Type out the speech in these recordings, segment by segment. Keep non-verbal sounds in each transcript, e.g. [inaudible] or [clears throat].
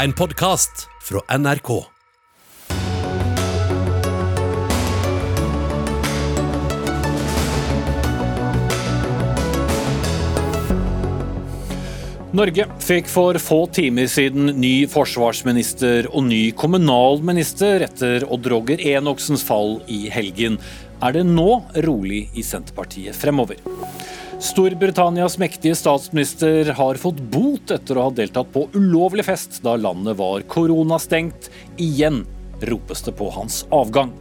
En podkast fra NRK. Norge fikk for få timer siden ny forsvarsminister og ny kommunalminister etter Odd Roger Enoksens fall i helgen. Er det nå rolig i Senterpartiet fremover? Storbritannias mektige statsminister har fått bot etter å ha deltatt på ulovlig fest da landet var koronastengt. Igjen ropes det på hans avgang.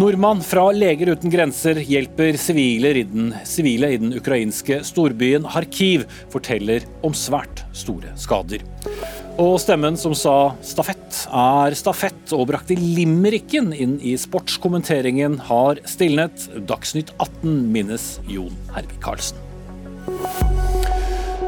Nordmann fra Leger uten grenser hjelper sivile i, den, sivile i den ukrainske storbyen Kharkiv, forteller om svært store skader. Og stemmen som sa stafett er stafett og brakte limericken inn i sportskommenteringen, har stilnet. Dagsnytt 18 minnes Jon Hervik Karlsen.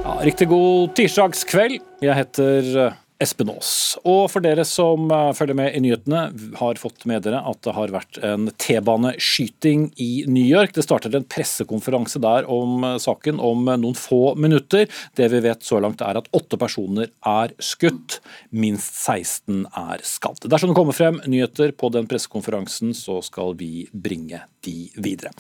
Ja, riktig god tirsdagskveld. Jeg heter Espen Aas. Og for dere som eh, følger med i nyhetene, har fått med dere at det har vært en T-baneskyting i New York. Det starter en pressekonferanse der om eh, saken om noen få minutter. Det vi vet så langt er at åtte personer er skutt, minst 16 er skadd. Dersom det kommer frem nyheter på den pressekonferansen, så skal vi bringe de videre.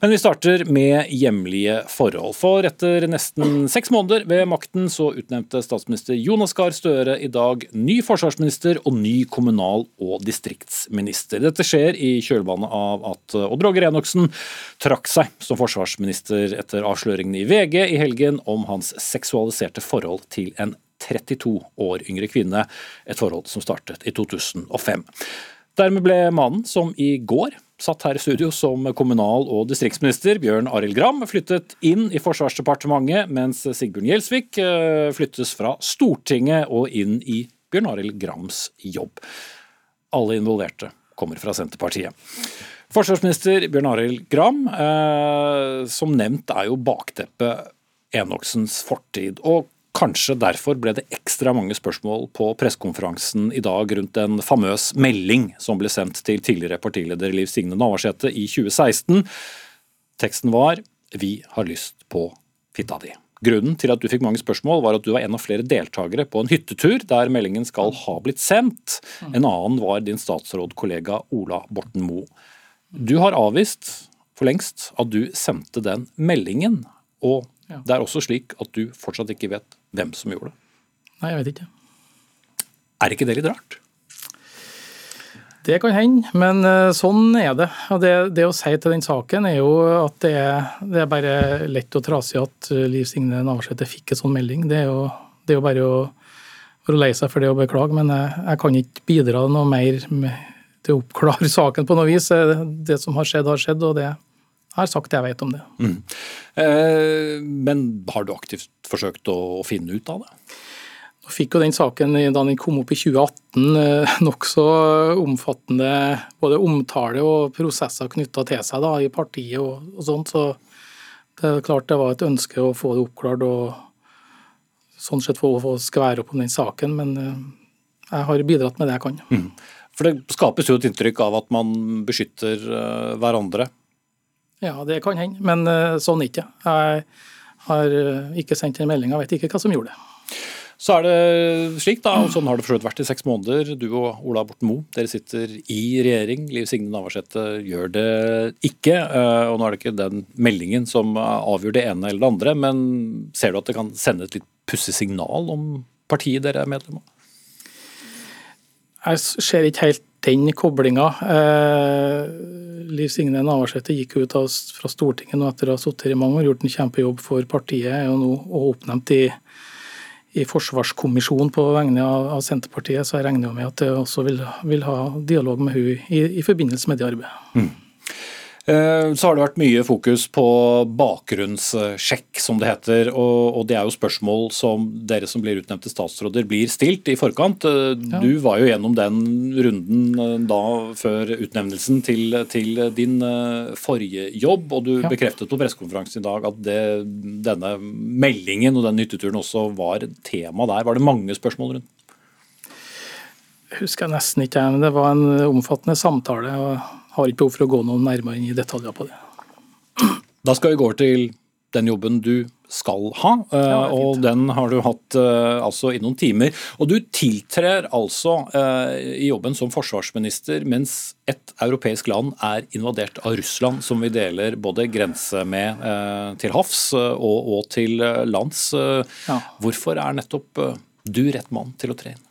Men vi starter med hjemlige forhold. For etter nesten seks måneder ved makten så utnevnte statsminister Jonas Gahr Støre i dag ny forsvarsminister og ny kommunal- og distriktsminister. Dette skjer i kjølvannet av at Odd Roger Enoksen trakk seg som forsvarsminister etter avsløringene i VG i helgen om hans seksualiserte forhold til en 32 år yngre kvinne, et forhold som startet i 2005. Dermed ble mannen som i går satt her i studio som kommunal- og distriktsminister, Bjørn Arild Gram, flyttet inn i Forsvarsdepartementet, mens Sigbjørn Gjelsvik eh, flyttes fra Stortinget og inn i Bjørn Arild Grams jobb. Alle involverte kommer fra Senterpartiet. Forsvarsminister Bjørn Arild Gram, eh, som nevnt er jo bakteppet Enoksens fortid. og Kanskje derfor ble det ekstra mange spørsmål på pressekonferansen i dag rundt en famøs melding som ble sendt til tidligere partileder Liv Signe Navarsete i 2016. Teksten var 'Vi har lyst på fitta di'. Grunnen til at du fikk mange spørsmål, var at du var en av flere deltakere på en hyttetur der meldingen skal ha blitt sendt. En annen var din statsrådkollega Ola Borten Moe. Du har avvist for lengst at du sendte den meldingen. og ja. Det er også slik at du fortsatt ikke vet hvem som gjorde det. Nei, jeg vet ikke. Er ikke det litt rart? Det kan hende, men eh, sånn er det. Og det, det, å si til den saken er jo at det er, det er bare lett og trasig at eh, Liv Signe Navarsete fikk en sånn melding. Det er jo, det er jo bare å være lei seg for det og beklage, men jeg, jeg kan ikke bidra noe mer med, til å oppklare [laughs] saken på noe vis. Det som har skjedd, har skjedd, og det har sagt det jeg vet om det. Mm. Eh, men har du aktivt forsøkt å finne ut av det? Nå fikk jo den saken da den kom opp i 2018 eh, [laughs] nokså omfattende både omtale og prosesser knytta til seg da, i partiet og, og, sånt. Så det er klart det var et ønske å få det oppklart og sånn sett få, få skvære opp om den saken. Men eh, jeg har bidratt med det jeg kan. Mm. For det skapes jo et inntrykk av at man beskytter hverandre ja, det kan hende, men uh, sånn ikke. Jeg har uh, ikke sendt en melding, jeg vet ikke hva som gjorde det. Så er det slik, da, og sånn har det for vært i seks måneder. Du og Ola Borten Moe, dere sitter i regjering. Liv Signe Navarsete gjør det ikke. Eh, og nå er det ikke den meldingen som avgjør det ene eller det andre, men ser du at det kan sende et litt pussig signal om partiet dere er medlem av? Jeg ser ikke helt den koblinga. Eh, Liv Signe Navarsete gikk ut av, fra Stortinget nå etter å ha sittet i mange år, gjort en kjempejobb for partiet er jo nå oppnevnt i, i forsvarskommisjonen på vegne av, av, Senterpartiet, så jeg regner med at jeg også vil, vil ha dialog med hun i, i, forbindelse med det arbeidet. Mm. Eh, så har det vært mye fokus på bakgrunnssjekk, som det heter. Og, det er jo spørsmål som dere som blir utnevnt til statsråder blir stilt i forkant. Eh. Du var jo gjennom den runden eh, da før utnevnelsen til, til din forrige jobb, og du bekreftet på pressekonferansen i dag at det, denne meldingen og den hytteturen også var tema der. Var det mange spørsmål rundt? husker jeg nesten ikke, men det var en omfattende samtale. og Har ikke behov for å gå noe nærmere inn i detaljer på det. Da skal vi gå til den jobben du skal ha, eh, Ja, og den har du hatt eh, altså i noen timer. Og du tiltrer altså eh, i jobben som forsvarsminister mens et europeisk land er invadert av Russland, som vi deler både grense med eh, til havs og, og til lands. Ja. Hvorfor er nettopp du rett mann til å tre inn?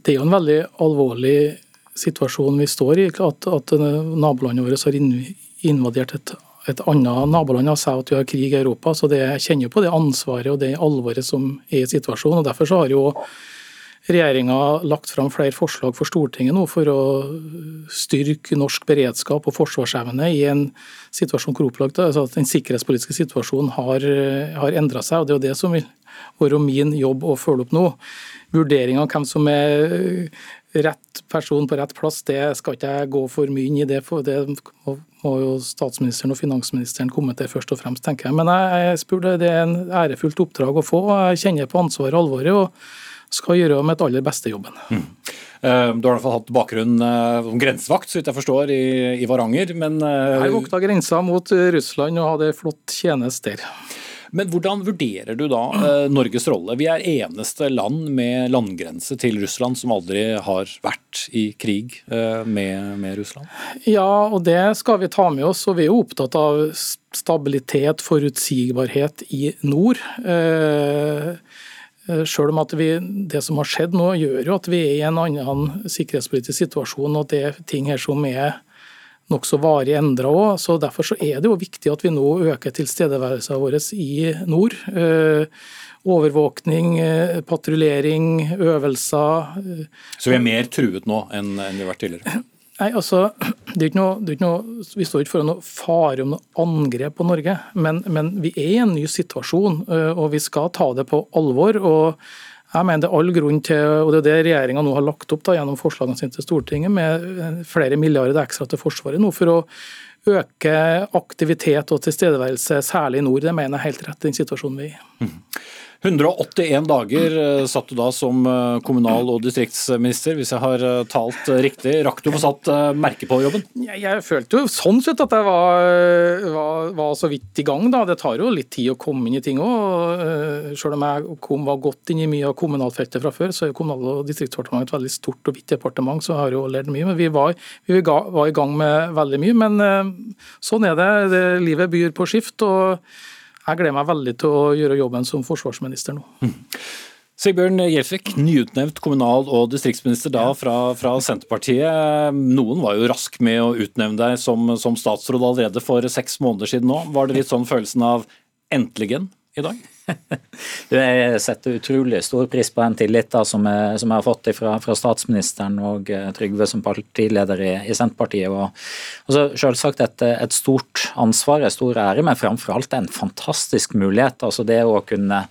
Det er jo en veldig alvorlig situasjon vi står i. At, at nabolandet vårt har invadert et, et annet naboland og sier at vi har krig i Europa. Så det, jeg kjenner på det ansvaret og det alvoret som er i situasjonen. og Derfor så har jo regjeringa lagt fram flere forslag for Stortinget nå for å styrke norsk beredskap og forsvarsevne i en situasjon hvor opplagt altså at den sikkerhetspolitiske situasjonen har, har endra seg. og Det er jo det som vil være min jobb å følge opp nå. Vurdering av hvem som er rett person på rett plass, det skal ikke jeg gå for mye inn i. Det, for det må, jo statsministeren og finansministeren komme til først og fremst, tenker jeg. Men jeg, jeg spurte, det er en ærefullt oppdrag å få. og Jeg kjenner på ansvaret og alvoret. og skal gjøre mitt aller beste jobben. Mm. Du har i hvert fall hatt bakgrunn eh, som grensevakt, så vidt jeg forstår, i, i Varanger. Men, eh, Jeg vokta grensa mot Russland og hadde flott tjeneste der. Men hvordan vurderer du da eh, Norges rolle? Vi er eneste land med landgrense til Russland som aldri har vært i krig eh, med, med Russland. Ja, og det skal vi ta med oss. Og vi er jo opptatt av stabilitet, forutsigbarhet i nord. Eh, Selv om at vi, det som har skjedd nå, gjør jo at vi er i en annen sikkerhetspolitisk situasjon, og det er ting her som er nokså varig endra òg. Så derfor så er det jo viktig at vi nå øker tilstedeværelsen vår i nord. Eh, Overvåkning, eh, patruljering, øvelser. eh, Så vi er mer truet nå enn, vi har vært tidligere. [clears throat] Nei, altså, det er ikke noe, det er ikke noe, Vi står ikke foran noe fare om noe angrep på Norge, men, men vi er i en ny situasjon, og vi skal ta det på alvor. og jeg mener det er all grunn til, og det er det regjeringa nå har lagt opp da, gjennom forslagene sine til Stortinget, med eh, flere milliarder ekstra til Forsvaret nå for å øke aktivitet og tilstedeværelse, særlig i nord. Det mener jeg helt rett i den situasjonen vi er i. 181 dager eh, satt du da som eh, kommunal- og distriktsminister, hvis jeg har eh, talt riktig. Rakk du å få satt merke på jobben? Jeg, jeg følte jo sånn sett at jeg var, var, var så vidt i gang. da. Det tar jo litt tid å komme inn i ting òg. Selv om jeg kom, var godt inn i mye av kommunalfeltet fra før, så er jo Kommunal- og distriktsdepartementet et veldig stort og vidt departement, så jeg har jo lært mye. Men vi var, vi var i gang med veldig mye. Men sånn er det. det. Livet byr på skift. og jeg gleder meg veldig til å gjøre jobben som forsvarsminister nå. Sigbjørn Gjelsvik, nyutnevnt kommunal- og distriktsminister da fra, fra Senterpartiet. Noen var jo rask med å utnevne deg som, som statsråd allerede for seks måneder siden nå. Var det litt sånn følelsen av 'endeligen' i dag? Jeg setter utrolig stor pris på den tilliten som, jeg- som jeg har fått fra, fra statsministeren og eh, Trygve som partileder i, i Senterpartiet. Og, altså, selvsagt et, et stort ansvar, en stor ære, men framfor alt en fantastisk mulighet. altså Det å kunne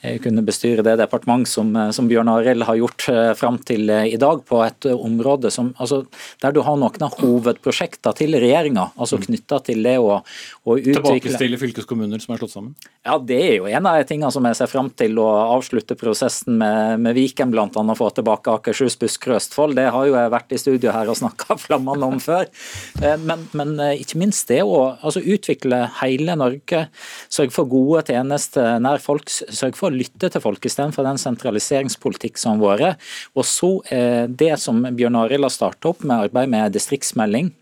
kunne bestyre det departement som, eh, som Bjørn Arild har gjort eh, fram til eh, i dag, på et område som, altså, der du har noen av hovedprosjektene til regjeringa, altså knytta til det å, å utvikle Tilbakestille fylkeskommuner som er slått sammen? ja, Det er jo en av de tingene som jeg ser fram til å avslutte prosessen med, med Viken, bl.a. få tilbake Akershus, Buskerud Østfold. Det har jo jeg vært i studio her og snakka [laughs] flammende om før. Men, men ikke minst det å altså, utvikle hele Norge, sørge for gode tjenester nær folk, sørge for å lytte til folk istedenfor den sentraliseringspolitikk som har vært. Og så eh, det som Bjørn Arild har starta opp med arbeid med distriktsmelding.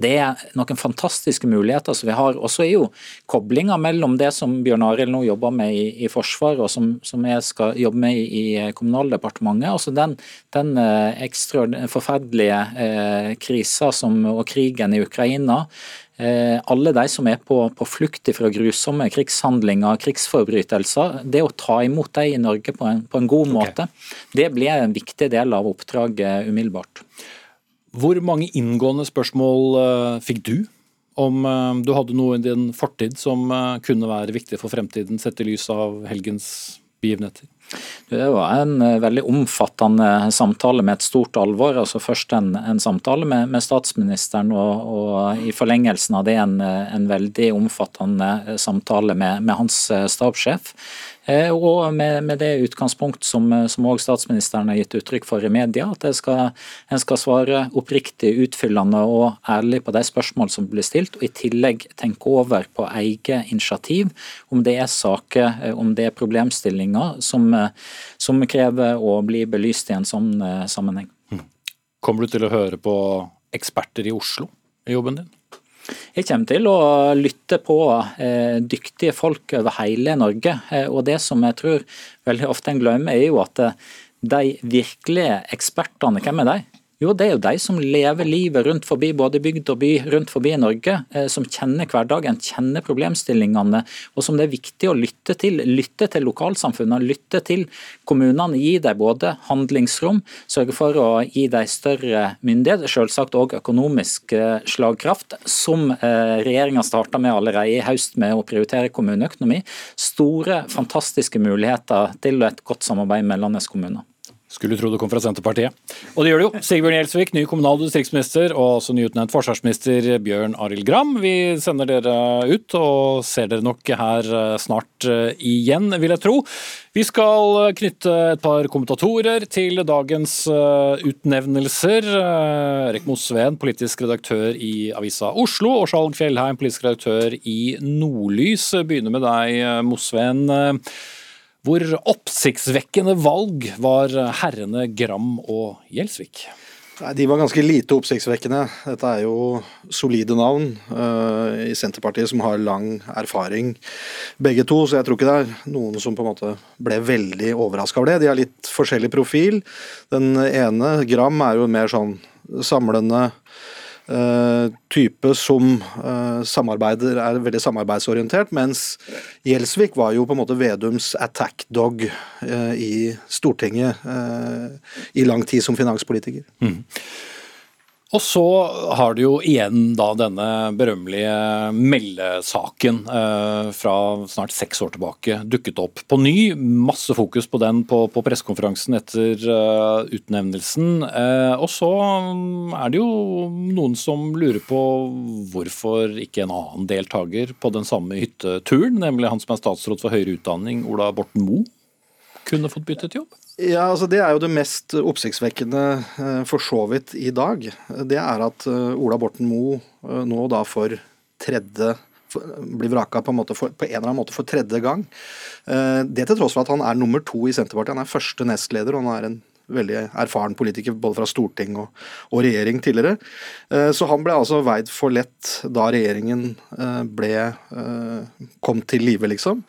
Det er noen fantastiske muligheter som vi har. Og så er jo koblinga mellom det som Bjørn Arild nå jobber med i, i Forsvaret, og som, som jeg skal jobbe med i, i Kommunaldepartementet. Altså den, den eh, ekstra forferdelige eh, krisa og krigen i Ukraina. Eh, alle de som er på, på flukt fra grusomme krigshandlinger, krigsforbrytelser. Det å ta imot dem i Norge på en, på en god måte, det blir en viktig del av oppdraget umiddelbart. Hvor mange inngående spørsmål eh, fikk du om eh, du hadde noe i din fortid som kunne være viktig for fremtiden, sett i lys av helgens begivenheter? Det var en eh, veldig omfattende samtale med et stort alvor. altså Først en, en samtale med, med statsministeren, og, og, i forlengelsen av det en, en veldig omfattende samtale med, med hans stabssjef. Og med, med det utgangspunkt som, som også statsministeren har gitt uttrykk for i media, at skal, en skal svare oppriktig, utfyllende og ærlig på de spørsmål som blir stilt, og i tillegg tenke over på eget initiativ om det er saker, om det er problemstillinger som, som krever å bli belyst i en sånn sammenheng. Kommer du til å høre på eksperter i Oslo i jobben din? Jeg kommer til å lytte på eh, dyktige folk over hele Norge. Eh, og Det som jeg tror veldig ofte en glemmer, er jo at eh, de virkelige ekspertene, hvem er de? Jo, det er jo de som lever livet rundt forbi både bygd og by rundt forbi Norge, eh, som kjenner hverdagen, kjenner problemstillingene, og som det er viktig å lytte til. Lytte til lokalsamfunnene, lytte til kommunene. Gi dem både handlingsrom, sørge for å gi dem større myndighet, selvsagt òg økonomisk eh, slagkraft, som eh, regjeringa starta med allerede i høst med å prioritere kommuneøkonomi. Store, fantastiske muligheter til et godt samarbeid med landets kommuner. Skulle tro det kom fra Senterpartiet. Og det gjør det jo. Sigbjørn Gjelsvik, ny kommunal- og distriktsminister, og også nyutnevnt forsvarsminister Bjørn Arild Gram. Vi sender dere ut, og ser dere nok her eh, snart eh, igjen, vil jeg tro. Vi skal knytte et par kommentatorer til dagens eh, utnevnelser. Erik Mosveen, politisk redaktør i Avisa Oslo, og Skjalg Fjellheim, politisk redaktør i Nordlys. Begynner med deg, Mosveen. Hvor oppsiktsvekkende valg var herrene Gram og Gjelsvik? De var ganske lite oppsiktsvekkende. Dette er jo solide navn uh, i Senterpartiet som har lang erfaring, begge to. Så jeg tror ikke det er noen som på en måte ble veldig overraska over det. De har litt forskjellig profil. Den ene, Gram, er jo mer sånn samlende type som uh, samarbeider, er veldig samarbeidsorientert, mens Gjelsvik var jo på en måte Vedums attack dog uh, i Stortinget i lang tid som finanspolitiker. Mm. Og så har du jo igjen da denne berømmelige meldesaken eh, fra snart seks år tilbake dukket opp på ny. Masse fokus på den på, på pressekonferansen etter uh, utnevnelsen. Eh, og så er det jo noen som lurer på hvorfor ikke en annen deltaker på den samme hytteturen, nemlig han som er statsråd for høyere utdanning, Ola Borten Moe, kunne fått byttet jobb? Ja, altså Det er jo det mest oppsiktsvekkende eh, for så vidt i dag. Det er at eh, Ola Borten Moe eh, nå da for tredje blir vraka på en, måte for, på en eller annen måte for tredje gang. Det til tross for at han er nummer to i Senterpartiet. Han er første nestleder, og han er en veldig erfaren politiker både fra storting og, og, regjering tidligere. Så han ble altså veid for lett da regjeringen ble kom til live, liksom.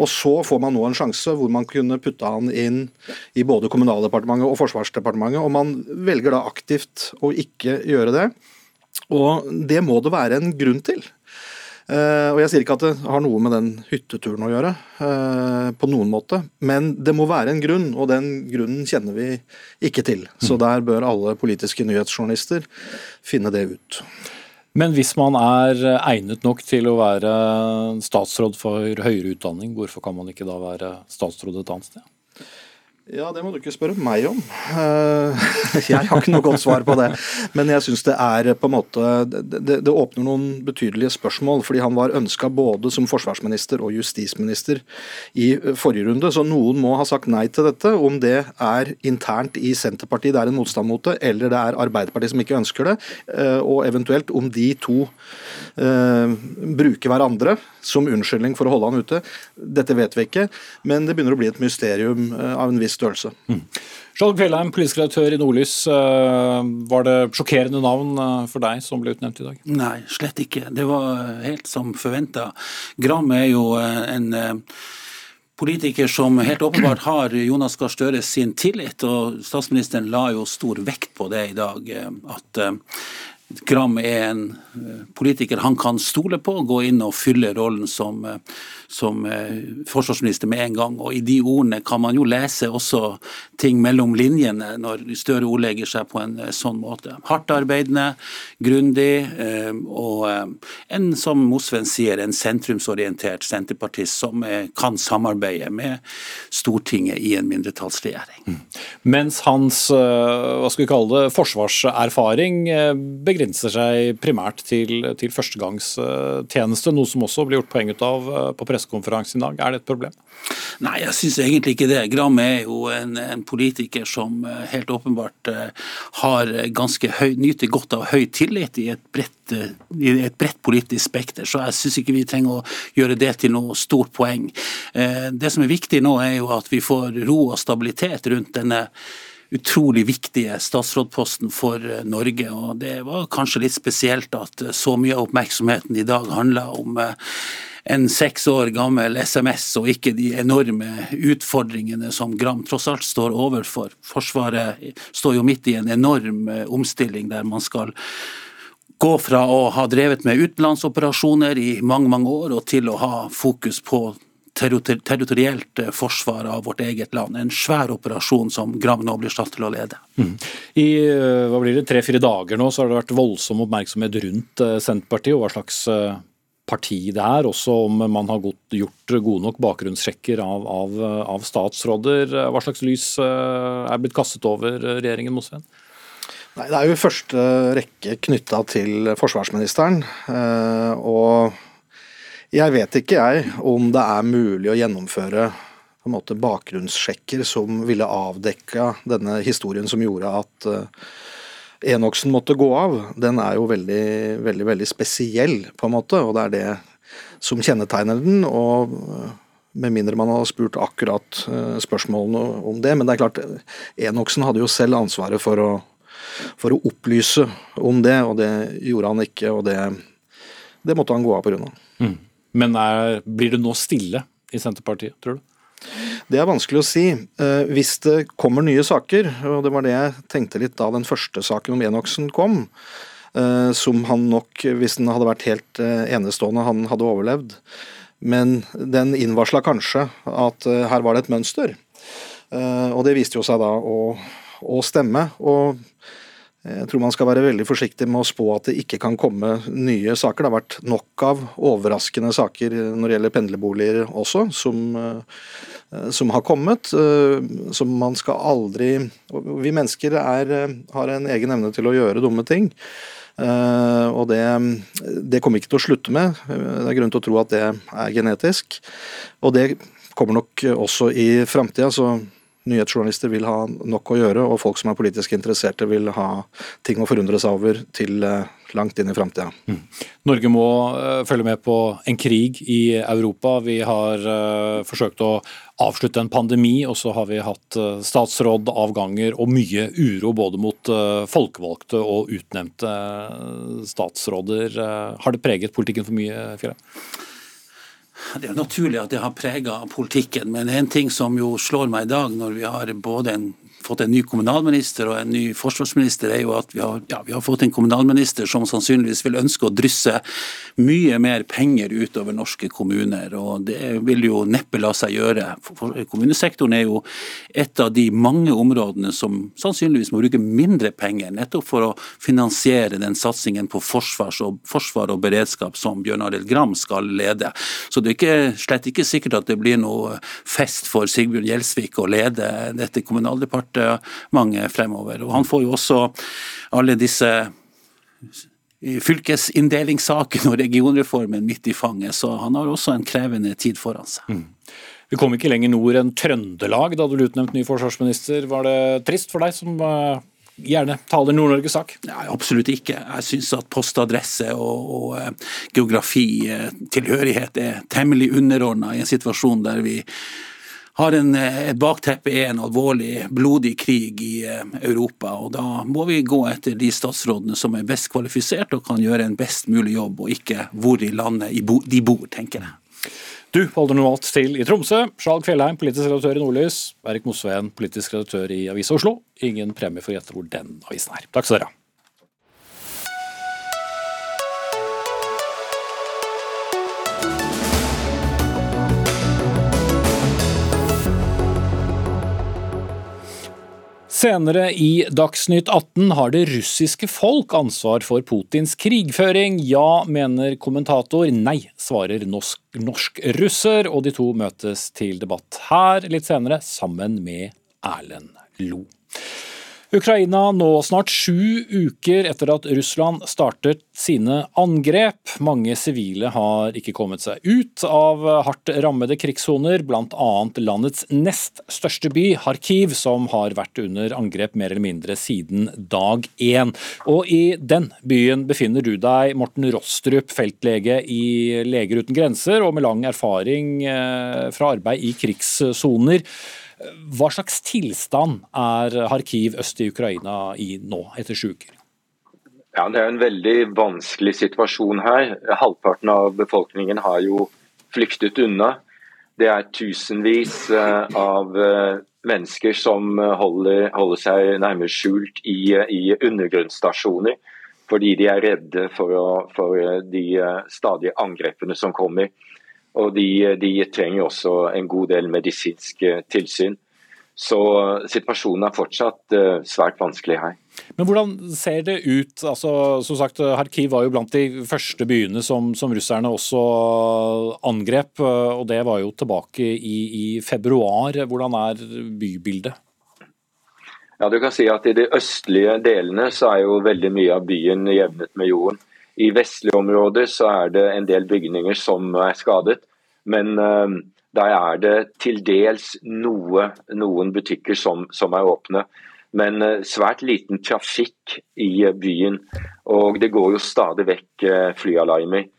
Og så får man nå en sjanse hvor man kunne putte han inn i både Kommunaldepartementet og Forsvarsdepartementet, og man velger da aktivt å ikke gjøre det. Og det må det være en grunn til. Uh, og Jeg sier ikke at det har noe med den hytteturen å gjøre, uh, på noen måte, men det må være en grunn, og den grunnen kjenner vi ikke til. Så mm. der bør alle politiske nyhetsjournalister finne det ut. Men hvis man er egnet nok til å være statsråd for høyere utdanning, hvorfor kan man ikke da være statsråd et annet sted? Ja, det må du ikke spørre meg om. Eh, [laughs] jeg har ikke noe godt svar på det. Men jeg syns det er på en måte det, det, åpner noen betydelige spørsmål. Fordi han var ønska både som forsvarsminister og justisminister i forrige runde. Så noen må ha sagt nei til dette. Om det er internt i Senterpartiet det er en motstand mot det, eller det er Arbeiderpartiet som ikke ønsker det. Eh, og eventuelt om de to bruker hverandre som unnskyldning for å holde han ute. Dette vet vi ikke, men det begynner å bli et mysterium av en viss størrelse. Mm. Skjalg Fjellheim, politisk redaktør i Nordlys. Eh, var det sjokkerende navn eh, for deg som ble utnevnt i dag? Nei, slett ikke. Det var helt som forventa. Gram er jo eh, en politiker som helt åpenbart [clears throat] har Jonas Gahr Støre sin tillit, og statsministeren la jo stor vekt på det i dag. At Gram er en politiker han kan stole på, gå inn og fylle rollen som, som eh, forsvarsminister med en gang. Og i de ordene kan man jo lese også ting mellom linjene når Støre ordlegger seg på en sånn måte. Hardt arbeidende, grundig og en, som Mosven sier, en sentrumsorientert senterpartist som kan samarbeide med Stortinget i en mindretallsregjering. Mm. Mens hans hva skal vi kalle det, forsvarserfaring begrenser seg primært til, til førstegangstjeneste, noe som også blir gjort poeng ut av på pressekonferansen i dag. Er det et problem? Nei, jeg syns egentlig ikke det. Gram er jo en, en, politiker som eh, helt åpenbart uh, har ganske høy, nyter godt av høy tillit i et bredt, i et bredt politisk spekter, så jeg syns ikke vi trenger å gjøre det til noe stort poeng. Det som er viktig nå, er jo at vi får ro og stabilitet rundt denne utrolig viktige statsrådposten for Norge. og Det var kanskje litt spesielt at så mye av oppmerksomheten i dag handla om en seks år gammel SMS, og ikke de enorme utfordringene som Gram tross alt står overfor. Forsvaret står jo midt i en enorm eh, omstilling der man skal gå fra å ha drevet med utenlandsoperasjoner i mange, mange år, og til å ha fokus på territorielt eh, forsvar av vårt eget land. En svær operasjon som Gram nå blir satt til å lede. Mm. I eh, hva blir det, tre-fire dager nå så har det vært voldsom oppmerksomhet rundt Senterpartiet og hva slags parti det er, også om man har gjort gode nok bakgrunnssjekker av, av, av, statsråder. Hva slags lys eh, er blitt kastet over regjeringen Mosveen? Nei, Det er jo i første rekke knytta til forsvarsministeren. Eh, og jeg vet ikke jeg om det er mulig å gjennomføre på en måte bakgrunnssjekker som ville avdekka denne historien som gjorde at eh, Enoksen måtte gå av, den er jo veldig, veldig, veldig spesiell, på en måte. Og det er det som kjennetegner den. og med mindre man har spurt akkurat eh, spørsmålene om det. Men det er klart, Enoksen hadde jo selv ansvaret for å, for å opplyse om det, og det gjorde han ikke. Og det, det måtte han gå av pga. Mm. Men er, blir det nå stille i Senterpartiet, tror du? Det er vanskelig å si. Eh, hvis det kommer nye saker, og det var det jeg tenkte litt da den første saken om Enoksen kom, eh, som han nok, hvis den hadde vært helt eh, enestående, han hadde overlevd. Men den innvarsla kanskje at her var det et mønster. Og det viste jo seg da å, å stemme. og jeg tror man skal være veldig forsiktig med å spå at det ikke kan komme nye saker. Det har vært nok av overraskende saker når det gjelder pendlerboliger også, som, eh, som har kommet. Eh, som man skal aldri Vi mennesker er, har en egen evne til å gjøre dumme ting. Uh, og det, det kommer ikke til å slutte med. Det er grunn til å tro at det er genetisk. Og det kommer nok også i framtida. Nyhetsjournalister vil ha nok å gjøre, og folk som er politisk interesserte vil ha ting å forundre seg over til eh, langt inn i framtida. Mm. Norge må uh, følge med på en krig i Europa. Vi har uh, forsøkt å avslutte en pandemi, og så har vi hatt statsrådavganger og mye uro både mot folkevalgte og utnevnte statsråder. Har det preget politikken for mye, Fjellheim? Det er naturlig at det har prega politikken, men en ting som jo slår meg i dag, når vi har både en fått en ny kommunalminister og en ny forsvarsminister, er jo at vi har, ja, vi har, fått en kommunalminister som sannsynligvis vil ønske å drysse mye mer penger utover norske kommuner. og Det vil jo neppe la seg gjøre. For kommunesektoren er jo et av de mange områdene som sannsynligvis må bruke mindre penger, nettopp for å finansiere den satsingen på og, forsvar og beredskap som Bjørn Arild Gram skal lede. Så det er ikke, slett ikke sikkert at det blir noe fest for Sigbjørn Gjelsvik å lede dette kommunaldepartementet departementet fremover. Og han får jo også alle disse fylkesinndelingssakene og regionreformen midt i fanget, så han har også en krevende tid foran seg. Mm. Vi kom ikke lenger nord enn Trøndelag da du ble utnevnt ny forsvarsminister. Var det trist for deg som uh, gjerne taler Nord-Norges sak? Nei, absolutt ikke. Jeg syns at postadresse og, og uh, geografi, tilhørighet, er temmelig underordna i en situasjon der vi har en, eh, et bakteppe er en alvorlig, blodig krig i eh, Europa. og Da må vi gå etter de statsrådene som er best kvalifisert og kan gjøre en best mulig jobb, og ikke hvor i landet de bor, tenker jeg. Du holder normalt til i Tromsø. Skjalg Fjellheim, politisk redaktør i Nordlys. Erik Mosveen, politisk redaktør i Avisa Oslo. Ingen premie for å gjette hvor den avisen er. Takk skal dere ha. Senere i Dagsnytt 18 har det russiske folk ansvar for Putins krigføring. Ja, mener kommentator. Nei, svarer norsk-russer. og de to møtes til debatt her litt senere, sammen med Erlend Lo. Ukraina nå snart sju uker etter at Russland startet sine angrep. Mange sivile har ikke kommet seg ut av hardt rammede krigssoner, bl.a. landets nest største by, Kharkiv, som har vært under angrep mer eller mindre siden dag én. Og i den byen befinner du deg, Morten Rostrup, feltlege i Leger uten grenser, og med lang erfaring eh, fra arbeid i krigssoner. Hva slags tilstand er Kharkiv øst i Ukraina i nå, etter sju uker? Ja, Det er en veldig vanskelig situasjon her. Halvparten av befolkningen har jo flyktet unna. Det er tusenvis eh, av eh, mennesker som holder, holder seg nærmest skjult i, i, undergrunnsstasjoner fordi de er redde for, å, for de eh, stadige angrepene som kommer. Og de, de, trenger også en god del medisinsk eh, tilsyn. Så eh, situasjonen er fortsatt uh, svært vanskelig her. Men hvordan ser det ut? Altså, som sagt, Kharkiv var jo blant de første byene som, som russerne også angrep. Og det var jo tilbake i, i februar. Hvordan er bybildet? Ja, du kan si at I de østlige delene så er jo veldig mye av byen jevnet med jorden. I vestlige områder så er det en del bygninger som er skadet, men uh, der er det til dels noe, noen butikker som, som er åpne. Men uh, svært liten trafikk i byen, og det går jo stadig vekk flyalarmer.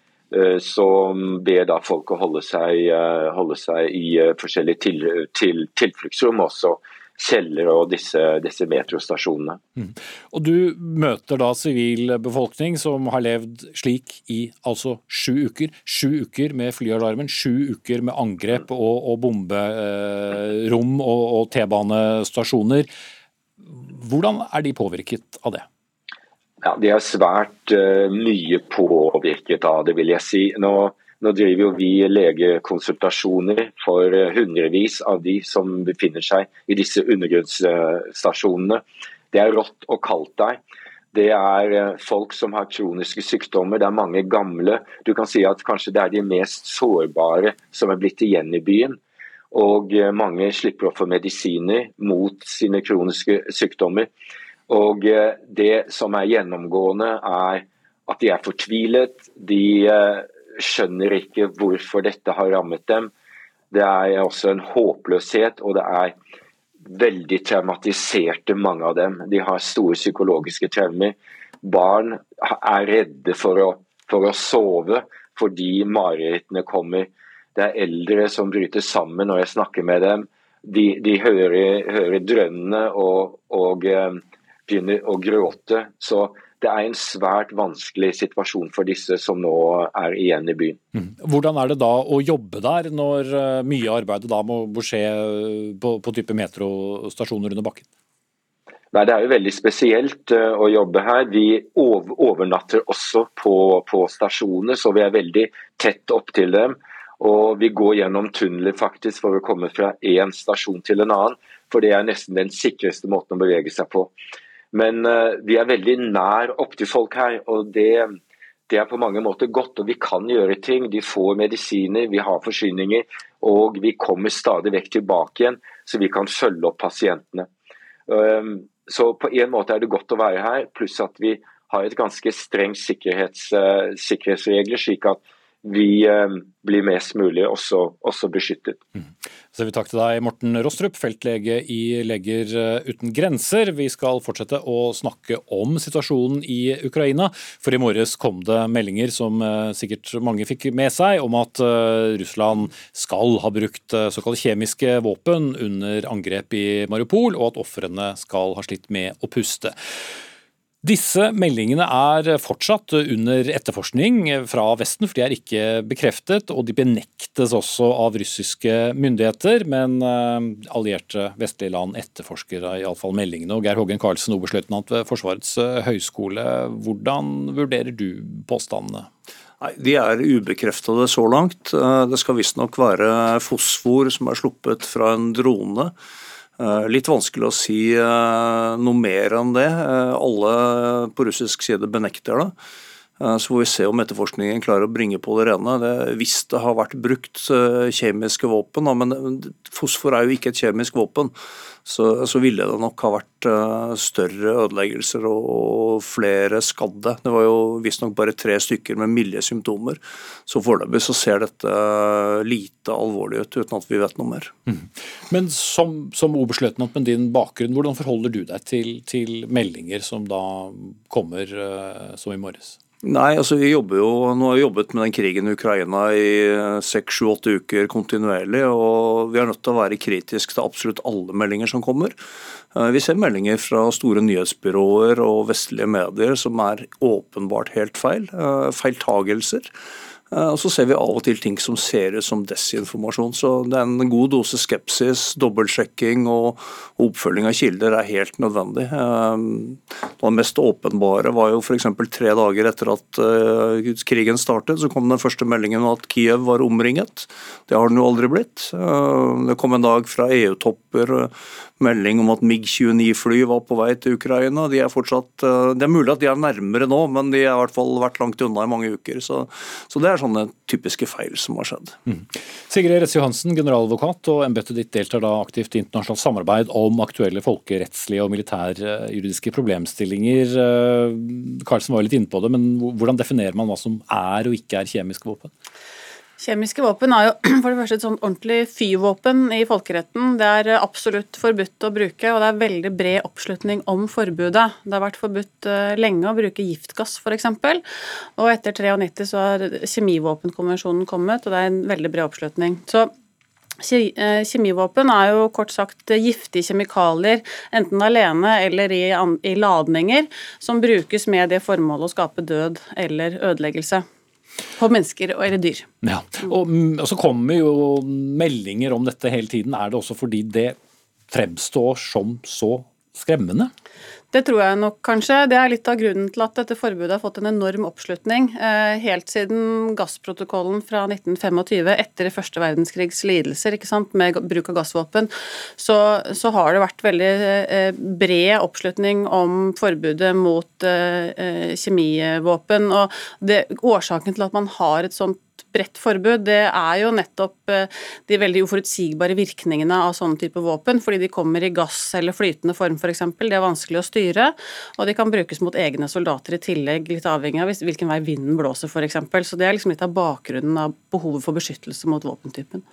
Som ber da folk å holde seg, holde seg i forskjellige til, til, tilfluktsrom også kjeller og disse, metrostasjonene. Mm. Og Du møter da sivil befolkning som har levd slik i altså sju uker. Sju uker med flyalarmen, sju uker med angrep og, og bomberom og, og T-banestasjoner. Hvordan er de påvirket av det? Ja, De er svært uh, mye påvirket av det, vil jeg si. Nå nå driver jo vi legekonsultasjoner for eh, hundrevis av de som befinner seg i disse undergrunnsstasjonene. Det er rått og kaldt der. Det er eh, folk som har kroniske sykdommer, det er mange gamle. Du kan si at kanskje det er de mest sårbare som er blitt igjen i byen. Og eh, mange slipper å få medisiner mot sine kroniske sykdommer. Og det som er gjennomgående, er at de er fortvilet. De skjønner ikke hvorfor dette har rammet dem. Det er også en håpløshet, og det er veldig traumatiserte, mange av dem. De har store psykologiske traumer. Barn er redde for å, for å sove fordi marerittene kommer. Det er eldre som bryter sammen når jeg snakker med dem. De, de hører, hører drønnene og, og eh, begynner å gråte. Så det er en svært vanskelig situasjon for disse som nå er igjen i byen. Mm. Hvordan er det da å jobbe der, når eh, mye av arbeidet da må skje eh, på, på type metrostasjoner under bakken? Nei, Det er jo veldig spesielt uh, å jobbe her. Vi overnatter også på, på stasjoner, så vi er veldig tett opp til dem. Og vi går gjennom tunneler faktisk for å komme fra én stasjon til en annen. For det er nesten den sikreste måten å bevege seg på. Men uh, vi er veldig nær opptil folk her, og det, det, er på mange måter godt. Og vi kan gjøre ting. De får medisiner, vi har forsyninger, og vi kommer stadig vekk tilbake igjen, så vi kan følge opp pasientene. Um, så på en måte er det godt å være her, pluss at vi har et ganske strengt sikkerhets, uh, sikkerhetsregler, slik at vi eh, blir mest mulig også, også beskyttet. Mm. Så vi takk til deg, Morten Rostrup, feltlege i Leger eh, uten grenser. Vi skal fortsette å snakke om situasjonen i Ukraina. For i morges kom det meldinger som eh, sikkert mange fikk med seg, om at Russland skal ha brukt såkalte kjemiske våpen under angrep i Mariupol, og at ofrene skal ha slitt med å puste. Disse meldingene er fortsatt under etterforskning fra Vesten, for de er ikke bekreftet. Og de benektes også av russiske myndigheter, men eh, allierte vestlige land etterforsker iallfall meldingene. Og Geir Hågen Karlsen, oberstløytnant ved Forsvarets eh, høgskole, hvordan vurderer du påstandene? Nei, De er ubekreftede så langt. Eh, det skal visstnok være fosfor som er sluppet fra en drone Litt vanskelig å si noe mer enn det. Alle på russisk side benekter det. Så får vi se om etterforskningen klarer å bringe på det rene. Hvis det har vært brukt kjemiske våpen, men fosfor er jo ikke et kjemisk våpen, så, så, ville det nok ha vært uh, større ødeleggelser og flere skadde. Det var jo visstnok bare tre stykker med milde symptomer. Så foreløpig så ser dette lite alvorlig ut, uten at vi vet noe mer. Mm. Men som, som oberstløytnant med din bakgrunn, hvordan forholder du deg til, til meldinger som da kommer som i morges? Nei, altså vi jobber jo, Nå har vi jobbet med den krigen i Ukraina i seks, sju, åtte uker kontinuerlig. og Vi er nødt til å være kritisk til absolutt alle meldinger som kommer. Eh, vi ser meldinger fra store nyhetsbyråer og vestlige medier som er åpenbart helt feil. Eh, feiltagelser. Eh, og så ser vi av og til ting som ser ut som desinformasjon. Så det er en god dose skepsis, dobbeltsjekking og oppfølging av kilder er helt nødvendig. Eh, det mest åpenbare var jo f.eks. tre dager etter at eh, krigen startet, så kom den første meldingen om at Kiev var omringet. Det har den jo aldri blitt. Det kom en dag fra EU-topper melding om at MiG-29-fly var på vei til Ukraina. De er fortsatt, Det er mulig at de er nærmere nå, men de har i hvert fall vært langt unna i mange uker. Så, så det er sånne typiske feil som har skjedd. Mm. Sigrid Retz Johansen, generaladvokat, og embetet ditt deltar da aktivt i internasjonalt samarbeid om aktuelle folkerettslige og militærjuridiske problemstillinger. Eh, Karlsen var jo litt inne på det, men hvordan definerer man hva som er og ikke er kjemiske våpen? Kjemiske våpen er jo [clears throat] for det første et sånn ordentlig fyrvåpen i folkeretten. Det er absolutt forbudt å bruke, og det er veldig bred oppslutning om forbudet. Det har vært forbudt eh, lenge å bruke giftgass, f.eks. Og etter 93 så har kjemivåpenkonvensjonen kommet, og det er en veldig bred oppslutning. Så eh, Kjemivåpen er jo kort sagt giftige kjemikalier, enten alene eller i, i ladninger, som brukes med det formålet å skape død eller ødeleggelse. På mennesker og eller dyr. Ja, og, mm, og, så kommer jo meldinger om dette hele tiden. Er det også fordi det fremstår som så skremmende? Det tror jeg nok kanskje. Det er litt av grunnen til at dette forbudet har fått en enorm oppslutning. Eh, helt siden gassprotokollen fra 1925, etter første verdenskrigs lidelser med bruk av gassvåpen, så, så har det vært veldig eh, bred oppslutning om forbudet mot eh, kjemivåpen. Og det, årsaken til at man har et sånt bredt forbud, det er jo nettopp eh, de veldig uforutsigbare virkningene av sånne type våpen, fordi de kommer i gass eller flytende form f.eks. Det er vanskelig å styre, og de kan brukes mot egne soldater i tillegg, litt avhengig av hvilken vei vinden blåser f.eks. Så det er liksom litt av bakgrunnen av behovet for beskyttelse mot våpentypen.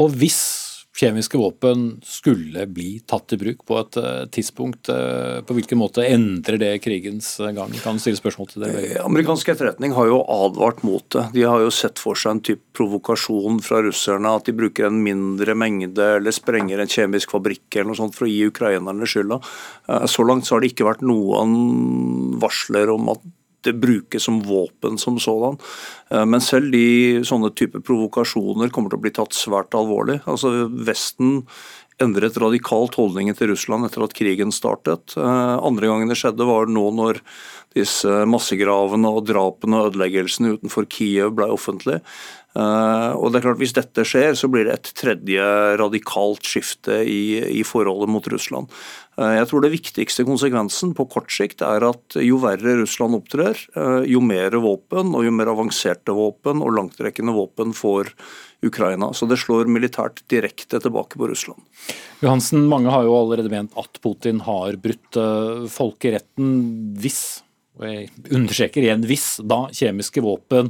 Og hvis kjemiske våpen skulle bli tatt i bruk på et uh, tidspunkt. Uh, på hvilken måte endrer det krigens gang? Kan du stille spørsmål til det? Amerikansk etterretning har jo advart mot det. De har jo sett for seg en type provokasjon fra russerne, at de bruker en mindre mengde eller sprenger en kjemisk fabrikk eller noe sånt for å gi ukrainerne skylda. Så langt så har det ikke vært noen varsler om at det brukes som våpen som sådan. Eh, men selv de sånne type provokasjoner kommer til å bli tatt svært alvorlig. Altså Vesten endret radikalt holdningen til Russland etter at krigen startet. Eh, andre gangen det skjedde var nå når disse massegravene og drapene og ødeleggelsene utenfor Kiev ble offentlig. Uh, og det er klart Hvis dette skjer, så blir det et tredje radikalt skifte i, i forholdet mot Russland. Uh, jeg tror det viktigste konsekvensen på kort sikt er at jo verre Russland opptrer, uh, jo mer våpen og jo mer avanserte våpen og langtrekkende våpen får Ukraina. Så det slår militært direkte tilbake på Russland. Johansen, mange har jo allerede ment at Putin har brutt folkeretten hvis, og jeg understreker igjen hvis, da kjemiske våpen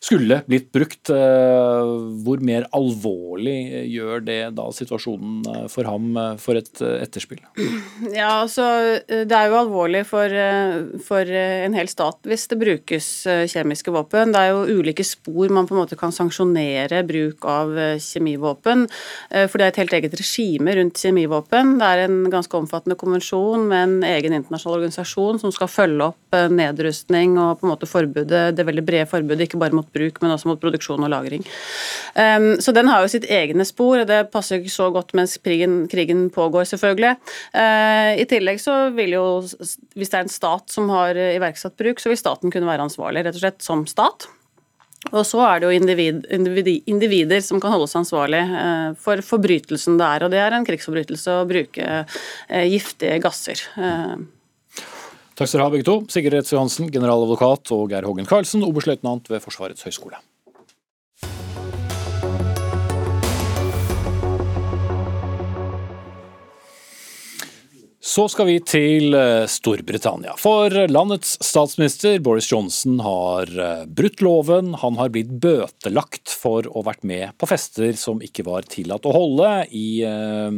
skulle blitt brukt. Eh, hvor mer alvorlig gjør det da situasjonen eh, for ham eh, for et etterspill? Ja, altså Det er jo alvorlig for, for, en hel stat hvis det brukes kjemiske våpen. Det er jo ulike spor man på en måte kan sanksjonere bruk av kjemivåpen. For det er et helt eget regime rundt kjemivåpen. Det er en ganske omfattende konvensjon med en egen internasjonal organisasjon som skal følge opp nedrustning og på en måte forbudet, det veldig brede forbudet, ikke bare mot bruk, men også mot produksjon og lagring. Um, så den har jo sitt egne spor, og det passer ikke så godt mens krigen, krigen pågår, selvfølgelig. Uh, I tillegg så vil jo, hvis det er en stat som har iverksatt bruk, så vil staten kunne være ansvarlig, rett og slett som stat. Og så er det jo individ, individer som kan holdes ansvarlig eh, for forbrytelsen det er. Og det er en krigsforbrytelse å bruke eh, giftige gasser. Takk skal dere ha, begge to. Sigrid Retz Johansen, generaladvokat, og Geir Hågen Karlsen, oberstløytnant ved Forsvarets høgskole. Så skal vi til eh, Storbritannia. For landets statsminister Boris Johnson har eh, brutt loven. Han har blitt bøtelagt for å ha vært med på fester som ikke var tillatt å holde i eh,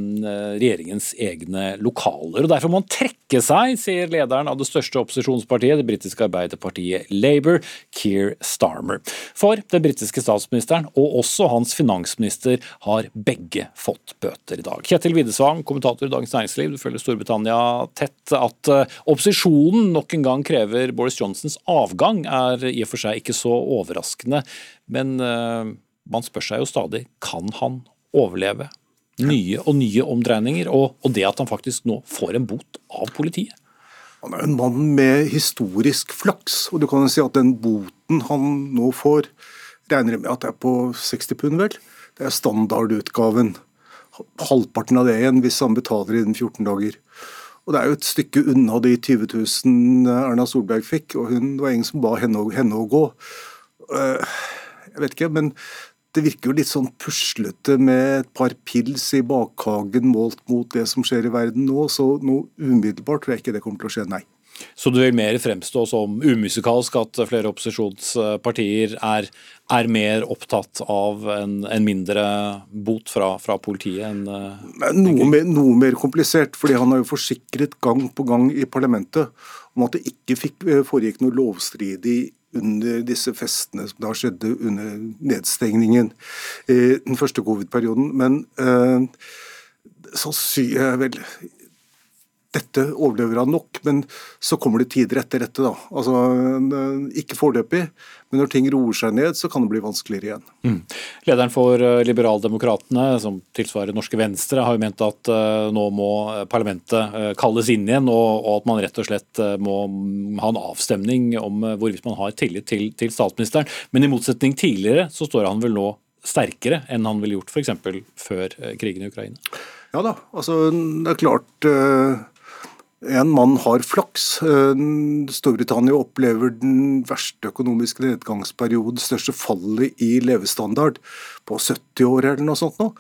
regjeringens egne lokaler. Og Derfor må han trekke seg, sier lederen av det største opposisjonspartiet, det britiske arbeiderpartiet Labour, Keir Starmer. For den britiske statsministeren og også hans finansminister har begge fått bøter i dag. Kjetil Widesvang, kommentator i Dagens Næringsliv, du følger Storbritannia Storbritannia tett. At eh, opposisjonen nok en gang krever Boris Johnsons avgang, er i og for seg ikke så overraskende. Men eh, man spør seg jo stadig kan han overleve nye og nye omdreininger, og, det at han faktisk nå får en bot av politiet? Han er en mann med historisk flaks, og du kan jo si at den boten han nå får, regner jeg med at det er på 60 pund, vel? Det er standardutgaven. Halvparten av det igjen hvis han betaler innen 14 dager. Og Det er jo et stykke unna de 20 000 Erna Solberg fikk, og hun var ingen som ba henne, henne å gå. Eh, jeg vet ikke, men det virker jo litt sånn puslete med et par pils i bakhagen målt mot det som skjer i verden nå, så noe umiddelbart tror jeg ikke det kommer til å skje, nei. Så du vil mer fremstå som umusikalsk, at flere opposisjonspartier er, er mer opptatt av en, en mindre bot fra, fra politiet enn noe mer, noe mer, komplisert, fordi han har jo forsikret gang på gang i parlamentet om at det ikke fikk, eh, foregikk noe lovstridig under disse festene som da skjedde under nedstengningen i den første covid-perioden. Men eh, så syr jeg vel dette overlever han nok, men så kommer det tider etter dette. da. Altså, Ikke foreløpig, men når ting roer seg ned, så kan det bli vanskeligere igjen. Mm. Lederen for eh, Liberaldemokratene, som tilsvarer Norske Venstre, har jo ment at uh, nå må parlamentet uh, kalles inn igjen, og, at man rett og slett må ha en avstemning om hvorvidt man har tillit til, til, statsministeren. Men i motsetning tidligere så står han vel nå sterkere enn han ville gjort f.eks. før krigen i Ukraina? Ja da, altså det er klart en mann har flaks. Eh, Storbritannia opplever den verste økonomiske nedgangsperioden, det største fallet i levestandard på 70 år eller noe sånt. Nå.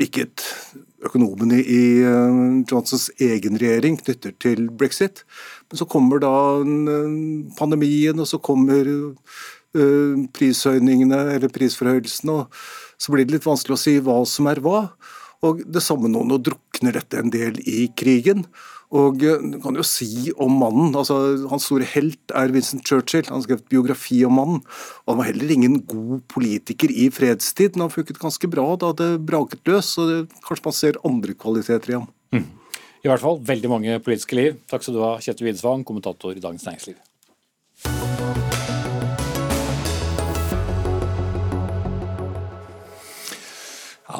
Ikke økonomene i eh, Johnsons egen regjering knytter til brexit. Men så kommer da pandemien, og så kommer eh, prishøyningene eller prisforhøyelsene, og så blir det litt vanskelig å si hva som er hva. Og det samme nå, nå drukner dette en del i krigen. Og eh, du kan jo si om mannen altså Hans store helt er Vincent Churchill. Han skrev biografi om mannen. og Han var heller ingen god politiker i fredstid, men han funket ganske bra da det braket løs. og det, Kanskje man ser andre kvaliteter i ham. Mm. I hvert fall veldig mange politiske liv. Takk skal du ha, Kjetil Widsvang, kommentator i Dagens Næringsliv.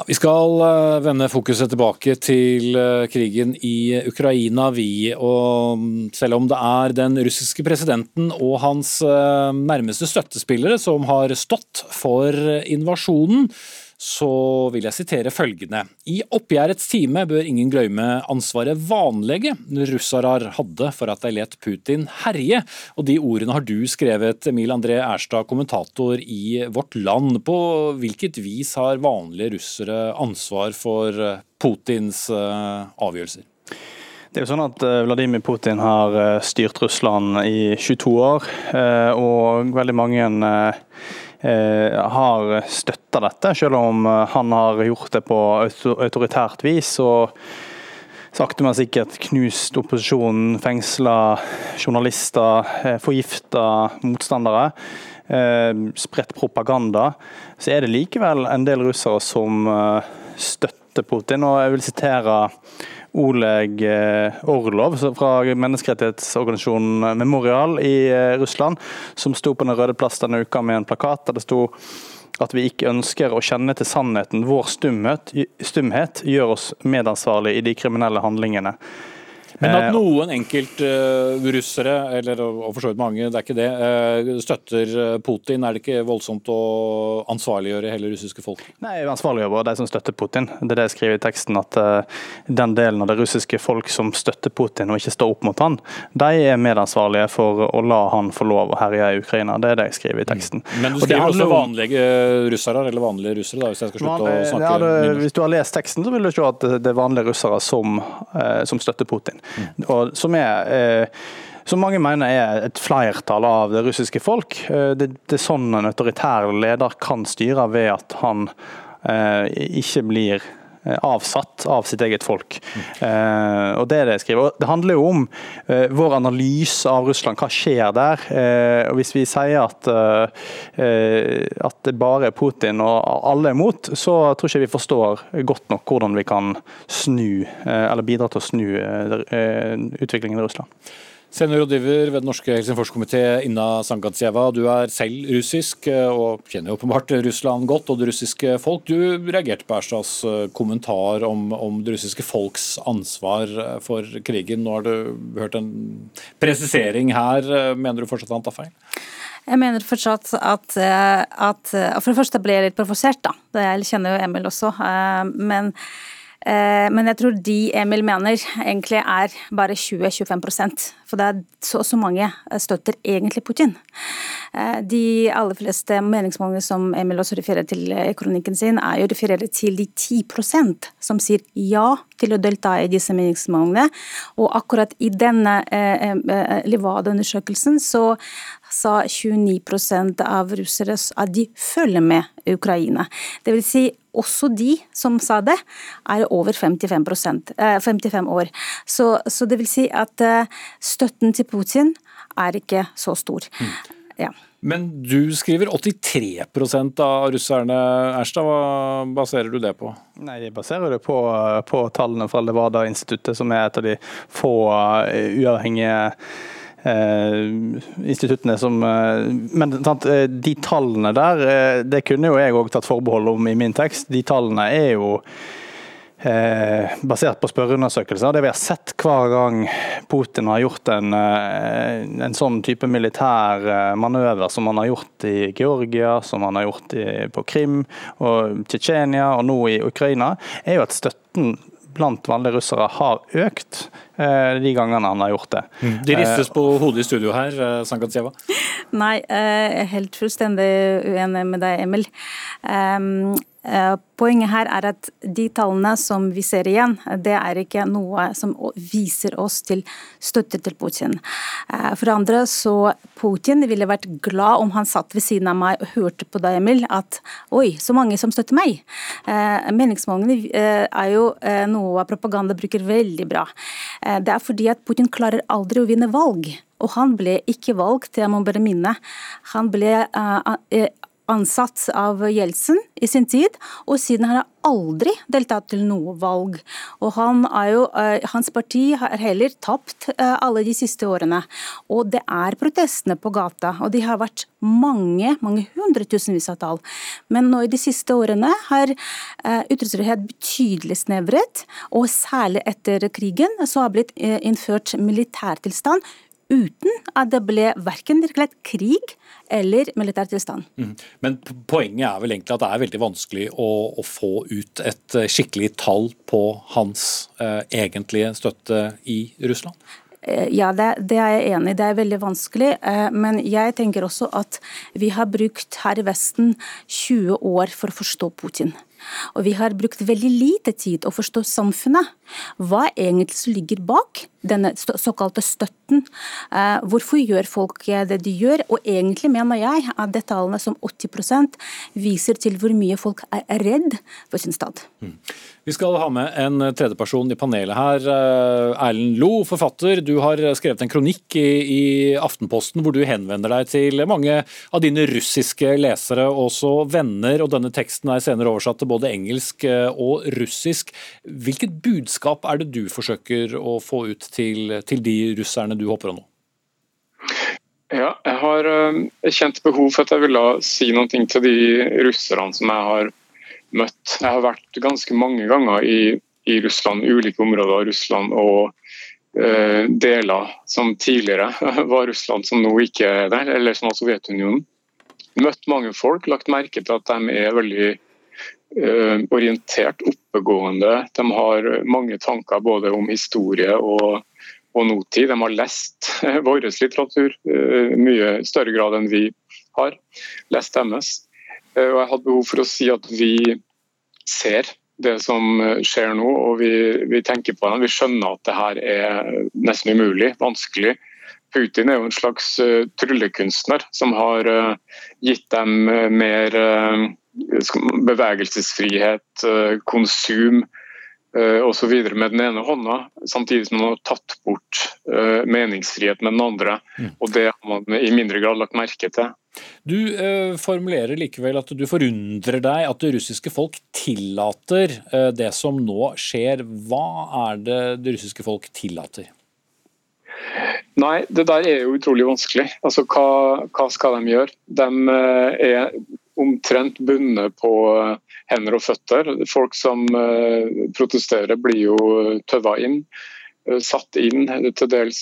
Vi skal eh, vende fokuset tilbake til eh, krigen i Ukraina, vi. Og selv om det er den russiske presidenten og hans eh, nærmeste støttespillere som har stått for invasjonen, så vil jeg sitere følgende. I oppgjørets time bør ingen glemme ansvaret vanlige russere hadde for at de let Putin herje. Og de ordene har du skrevet, Emil André Erstad, kommentator i Vårt Land. På hvilket vis har vanlige russere ansvar for Putins eh, avgjørelser? Det er jo sånn at eh, Vladimir Putin har eh, styrt Russland i 22 år, og veldig mange Eh, har støtta dette, selv om eh, han har gjort det på autoritært vis. og sakte, men sikkert knust opposisjonen, fengsla journalister, eh, forgifta motstandere. Spredt propaganda. Så er det likevel en del russere som støtter Putin. og Jeg vil sitere Oleg eh, Orlov fra menneskerettighetsorganisasjonen Memorial i eh, Russland, som sto på Den røde plass denne uka med en plakat der det sto at vi ikke ønsker å kjenne til sannheten. Vår stumhet, stumhet gjør oss medansvarlig i de kriminelle handlingene. Men at noen enkeltrussere, uh, eller og for så vidt mange, det er ikke det, uh, støtter Putin, er det ikke voldsomt å ansvarliggjøre hele russiske folk? Nei, ansvarliggjør bare de som støtter Putin. Det er det jeg skriver i teksten, at den delen av det russiske folk som støtter Putin og ikke står opp mot han, de er medansvarlige for å la han få lov å herje i Ukraina. Det er det jeg skriver i teksten. Mm. Men du skriver også vanlige russere, eller vanlige russere, da, hvis jeg skal slutte Vanlig, å snakke ja, det, Hvis du har lest teksten, så vil du se at det er vanlige russere som, eh, som støtter Putin. Og som er eh, som mange mener er et flertall av det russiske folk. Eh, det, det er sånn en autoritær leder kan styre, ved at han eh, ikke blir avsatt av sitt eget folk. Mm. og Det er det jeg skriver. Og Det handler jo om uh, vår analyse av Russland, hva skjer der. Og Hvis vi sier at, at det bare er Putin og alle er imot, så tror ikke vi forstår godt nok hvordan vi kan snu, eller bidra til å snu utviklingen i Russland. Seniorrådgiver ved den norske Helsingforskomité, Inna Sangatsjeva. Du er selv russisk eh, og kjenner åpenbart Russland godt og det russiske folk. Du reagerte på Erstads eh, kommentar om, om, det russiske folks ansvar eh, for krigen. Nå har du hørt en presisering her. Mener du fortsatt han tar feil? Jeg mener fortsatt at, at For det første ble jeg litt provosert, da. Det kjenner jo Emil også. Men men jeg tror de Emil mener egentlig er bare 20-25% For det er så så mange støtter egentlig Putin. Eh, de aller fleste meningsmålingene som Emil også refererer til i kronikken sin, er jo refererer til de 10% som sier ja til å delta i disse meningsmålingene. Og akkurat i denne eh, eh Levada-undersøkelsen så sa 29% av russere at de følger med Ukraina. Det vil si også de som sa det, er over 55%, 55 eh, år. Så, så, det vil si at eh, støtten til Putin er ikke så stor. Mm. Ja. Men du skriver 83% av russerne. Erstad, hva baserer du det på? Nei, Jeg baserer det på, på tallene fra Levada-instituttet, som er et av de få eh, uavhengige instituttene som eh, Men sant, eh, de tallene der, det kunne jo jeg òg tatt forbehold om i min tekst. De tallene er jo Eh, basert på spørreundersøkelser. Det vi har sett hver gang Putin har gjort en, en sånn type militær manøver som han har gjort i Georgia, som han har gjort i, på Krim og Tsjetsjenia og nå i Ukraina, er jo at støtten blant vanlige russere har økt eh, de gangene han har gjort det. Mm. De ristes på hodet i studio her, eh, Sankatsjeva. Nei, jeg er helt fullstendig uenig med deg, Emil. Eh, poenget her er at de tallene som vi ser igjen, det er ikke noe som viser oss til støtte til Putin. Eh, for det andre så Putin ville vært glad om han satt ved siden av meg og hørte på deg, Emil, at oi, så mange som støtter meg. Eh, meningsmålingene er jo noe propaganda bruker veldig bra. Det er fordi at Putin klarer aldri å vinne valg. Og han ble ikke valgt, jeg må bare minne. Han ble ansatt av Jeltsin i sin tid, og siden har han aldri deltatt til noe valg. Og han jo, eh, Hans parti har heller tapt eh, alle de siste årene. Og det er protestene på gata, og de har vært mange, mange hundretusenvis av tall. Men nå i de siste årene har eh, ytringsfrihet betydelig snevret, og særlig etter krigen så har blitt innført militærtilstand uten at det ble verken et krig eller militær tilstand. Mm. Men poenget er vel egentlig at det er veldig vanskelig å, å få ut et eh, skikkelig tall på hans eh, egentlige støtte i Russland? Eh, ja, det, det, er jeg enig i. Det er veldig vanskelig. Eh, men jeg tenker også at vi har brukt her i Vesten 20 år for å forstå Putin. Og vi har brukt veldig lite tid å forstå samfunnet. Hva egentlig som ligger bak denne såkalte støtten. Eh, hvorfor gjør folk det de gjør? Og egentlig mener jeg at det tallene som 80% viser til hvor mye folk er redd for sin stad. Mm. Vi skal ha med en tredjeperson i panelet her. Eh, Erlend Lo, forfatter. Du har skrevet en kronikk i, Aftenposten hvor du henvender deg til mange av dine russiske lesere, også venner. og Denne teksten er senere oversatt til både engelsk eh, og russisk. Hvilket budskap er det du forsøker å få ut til, til de russerne du håper å nå? Ja, jeg har uh, kjent behov for at jeg ville si noe til de russerne som jeg har møtt. Jeg har vært ganske mange ganger i, i Russland, ulike områder av Russland og eh, deler som tidligere [laughs] var Russland, som nå ikke er der, eller som var Sovjetunionen. Møtt mange folk, lagt merke til at de er veldig eh, orientert, oppegående. De har mange tanker både om historie og, og nåtid. De har lest [laughs] vår litteratur i mye større grad enn vi har. Lest deres. Og jeg hadde behov for å si at vi ser det som skjer nå, og vi, vi tenker på det. Vi skjønner at det her er nesten umulig, vanskelig. Putin er jo en slags tryllekunstner som har gitt dem mer bevegelsesfrihet, konsum uh, osv. med den ene hånda, samtidig som man har tatt bort meningsfrihet med den andre. Mm. Og Det har man i mindre grad lagt merke til. Du eh, formulerer likevel at du forundrer deg at det russiske folk tillater eh, det som nå skjer. Hva er det det russiske folk tillater? Nei, det der er jo utrolig vanskelig. Altså, hva, hva skal de gjøre? De eh, er omtrent bundet på eh, hender og føtter. Folk som eh, protesterer blir jo tøva inn satt inn. Til dels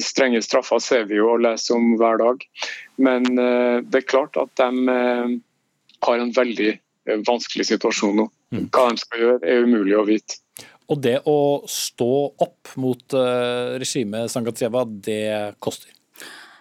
strenge straffer ser vi jo og leser om hver dag. Men det er klart at de har en veldig vanskelig situasjon nå. Mm. Hva de skal gjøre er umulig å vite. Og det å stå opp mot regimet Sangatseva, det koster?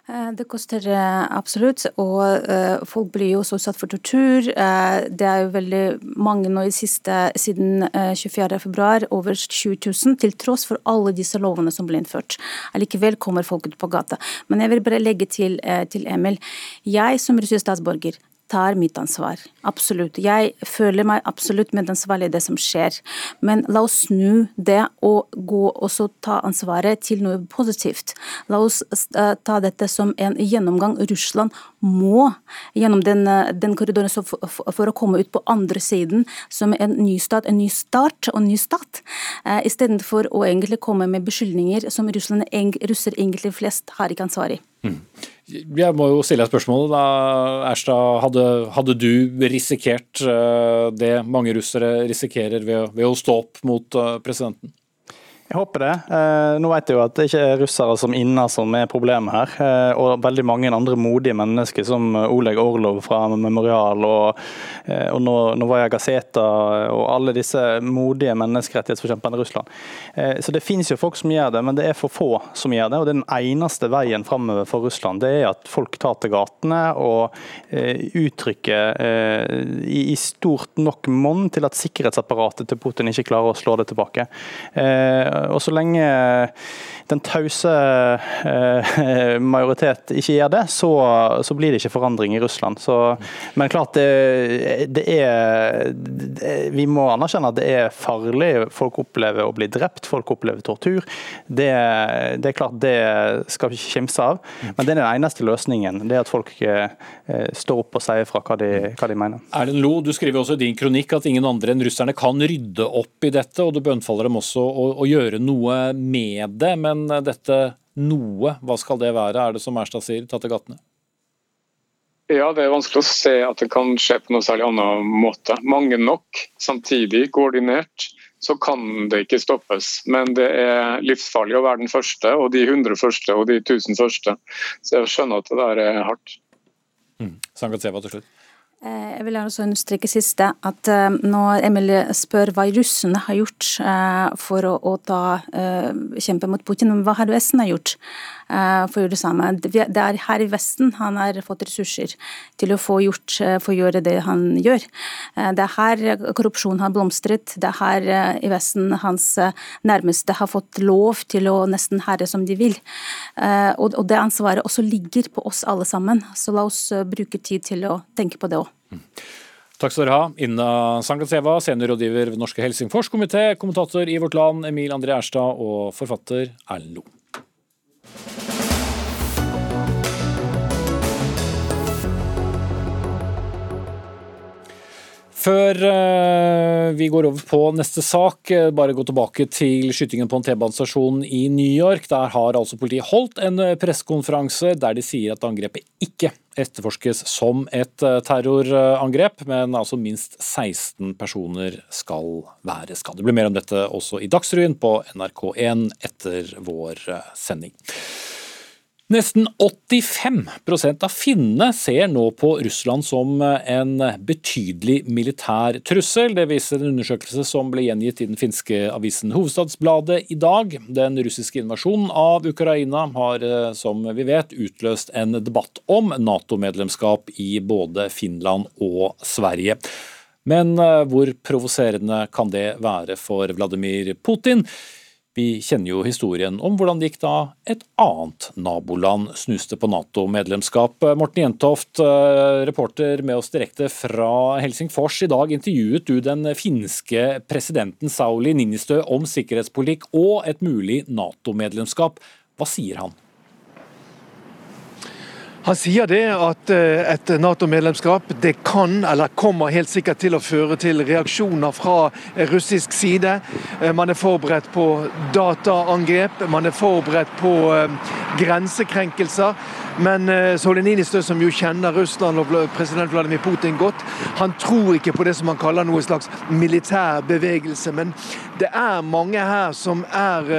Eh, det koster eh, absolutt, og folk blir jo også utsatt for tortur. Det er jo veldig mange nå i siste, siden 24.2, over 20 000, til tross for alle disse lovene som ble innført. Allikevel kommer folk ut på gata. Men jeg vil bare legge til, til Emil. Jeg som russisk statsborger tar mitt ansvar. Absolutt. Jeg føler meg absolutt medansvarlig i det som skjer. Men la oss snu det og gå og ta ansvaret til noe positivt. La oss eh, ta dette som en gjennomgang. Russland må gjennom den, eh, den korridoren for å komme ut på andre siden som en ny stat, en ny start og en ny stat. Uh, Istedenfor å egentlig komme med beskyldninger som Russland, russer egentlig flest har ikke ansvar i. Mm. Jeg må jo stille deg spørsmålet. da, Erstad, hadde, hadde, du risikert uh, det mange russere risikerer ved, ved å stå opp mot uh, presidenten? Jeg håper det. Eh, nå vet jeg jo at det ikke er russere som Inna som er problemet her. Eh, og veldig mange andre modige mennesker, som Oleg Orlov fra Memorial og, eh, og Novaja Gazeta og alle disse modige menneskerettighetsforkjemperne i Russland. Så det finnes jo folk som gjør det, men det er for få som gjør det. Og det er den eneste veien framover for Russland. Det er at folk tar til gatene og uttrykker i stort nok monn til at sikkerhetsapparatet til Putin ikke klarer å slå det tilbake. Og så lenge den tause eh, [laughs] majoritet ikke gjør det, så, så, blir det ikke forandring i Russland. Så, men klart, det, det er Vi må anerkjenne at det er farlig. Folk opplever å bli drept, folk opplever tortur. Det, det er klart, det skal vi ikke kimse av. Men det er den eneste løsningen. Det er at folk eh, står opp og sier fra hva de, hva de mener. Erlend Lo, du skriver også i din kronikk at ingen andre enn russerne kan rydde opp i dette, og du bønnfaller dem også å, å gjøre gjøre noe med det. Men dette noe, hva skal det være? Er det som Erstad sier, tatt til gatene? Ja, det er vanskelig å se at det kan skje på noe særlig annen måte. Mange nok, samtidig koordinert, så kan det ikke stoppes. Men det er livsfarlig å være den første, og de hundre første og de tusen første. Så jeg skjønner at det der er hardt. Mm. Sangatseva til slutt. Eh, jeg vil også understreke siste, at eh, når Emil spør hva russerne har gjort eh, for å, ta, kjempe mot Putin, hva har Vesten gjort for å gjøre det samme? Det er her i Vesten han har fått ressurser til å få gjort, for å gjøre det han gjør. Det er her korrupsjon har blomstret, det er her i Vesten hans nærmeste har fått lov til å nesten herre som de vil. Og det ansvaret også ligger på oss alle sammen, så la oss bruke tid til å tenke på det òg. Takk skal dere ha. Inna Sankatseva, seniorrådgiver ved Norske Helsingforskomité, kommentator i Vårt Land Emil André Erstad og forfatter Erlend Loe. Før eh, vi går over på neste sak, eh, bare gå tilbake til skytingen på en T-banestasjon i New York. Der har altså politiet holdt en eh, pressekonferanse der de sier at angrepet ikke etterforskes som et terrorangrep, men altså minst 16 personer skal være skadd. Det blir mer om dette også i Dagsrevyen på NRK1 etter vår sending. Nesten 85% av finnene ser nå på Russland som en betydelig militær trussel. Det viser en undersøkelse som ble gjengitt i den finske avisen Hovedstadsbladet i dag. Den russiske invasjonen av Ukraina har, eh, som vi vet, utløst en debatt om Nato-medlemskap i både Finland og Sverige. Men eh, hvor provoserende kan det være for Vladimir Putin? Vi kjenner jo historien om hvordan det gikk da et annet naboland snuste på Nato-medlemskap. Morten Jentoft, eh, reporter med oss direkte fra Helsingfors. I dag intervjuet du den finske presidenten Sauli Ninistø om sikkerhetspolitikk og et mulig Nato-medlemskap. Hva sier han? Han sier det at eh, et Nato-medlemskap det kan, eller kommer helt sikkert til å føre til reaksjoner fra russisk side. Eh, man er forberedt på dataangrep, man er forberedt på eh, grensekrenkelser. Men Soleninistø, som jo kjenner Russland og president Vladimir Putin godt, han tror ikke på det som han kaller noe slags militær bevegelse. Men det er mange her som er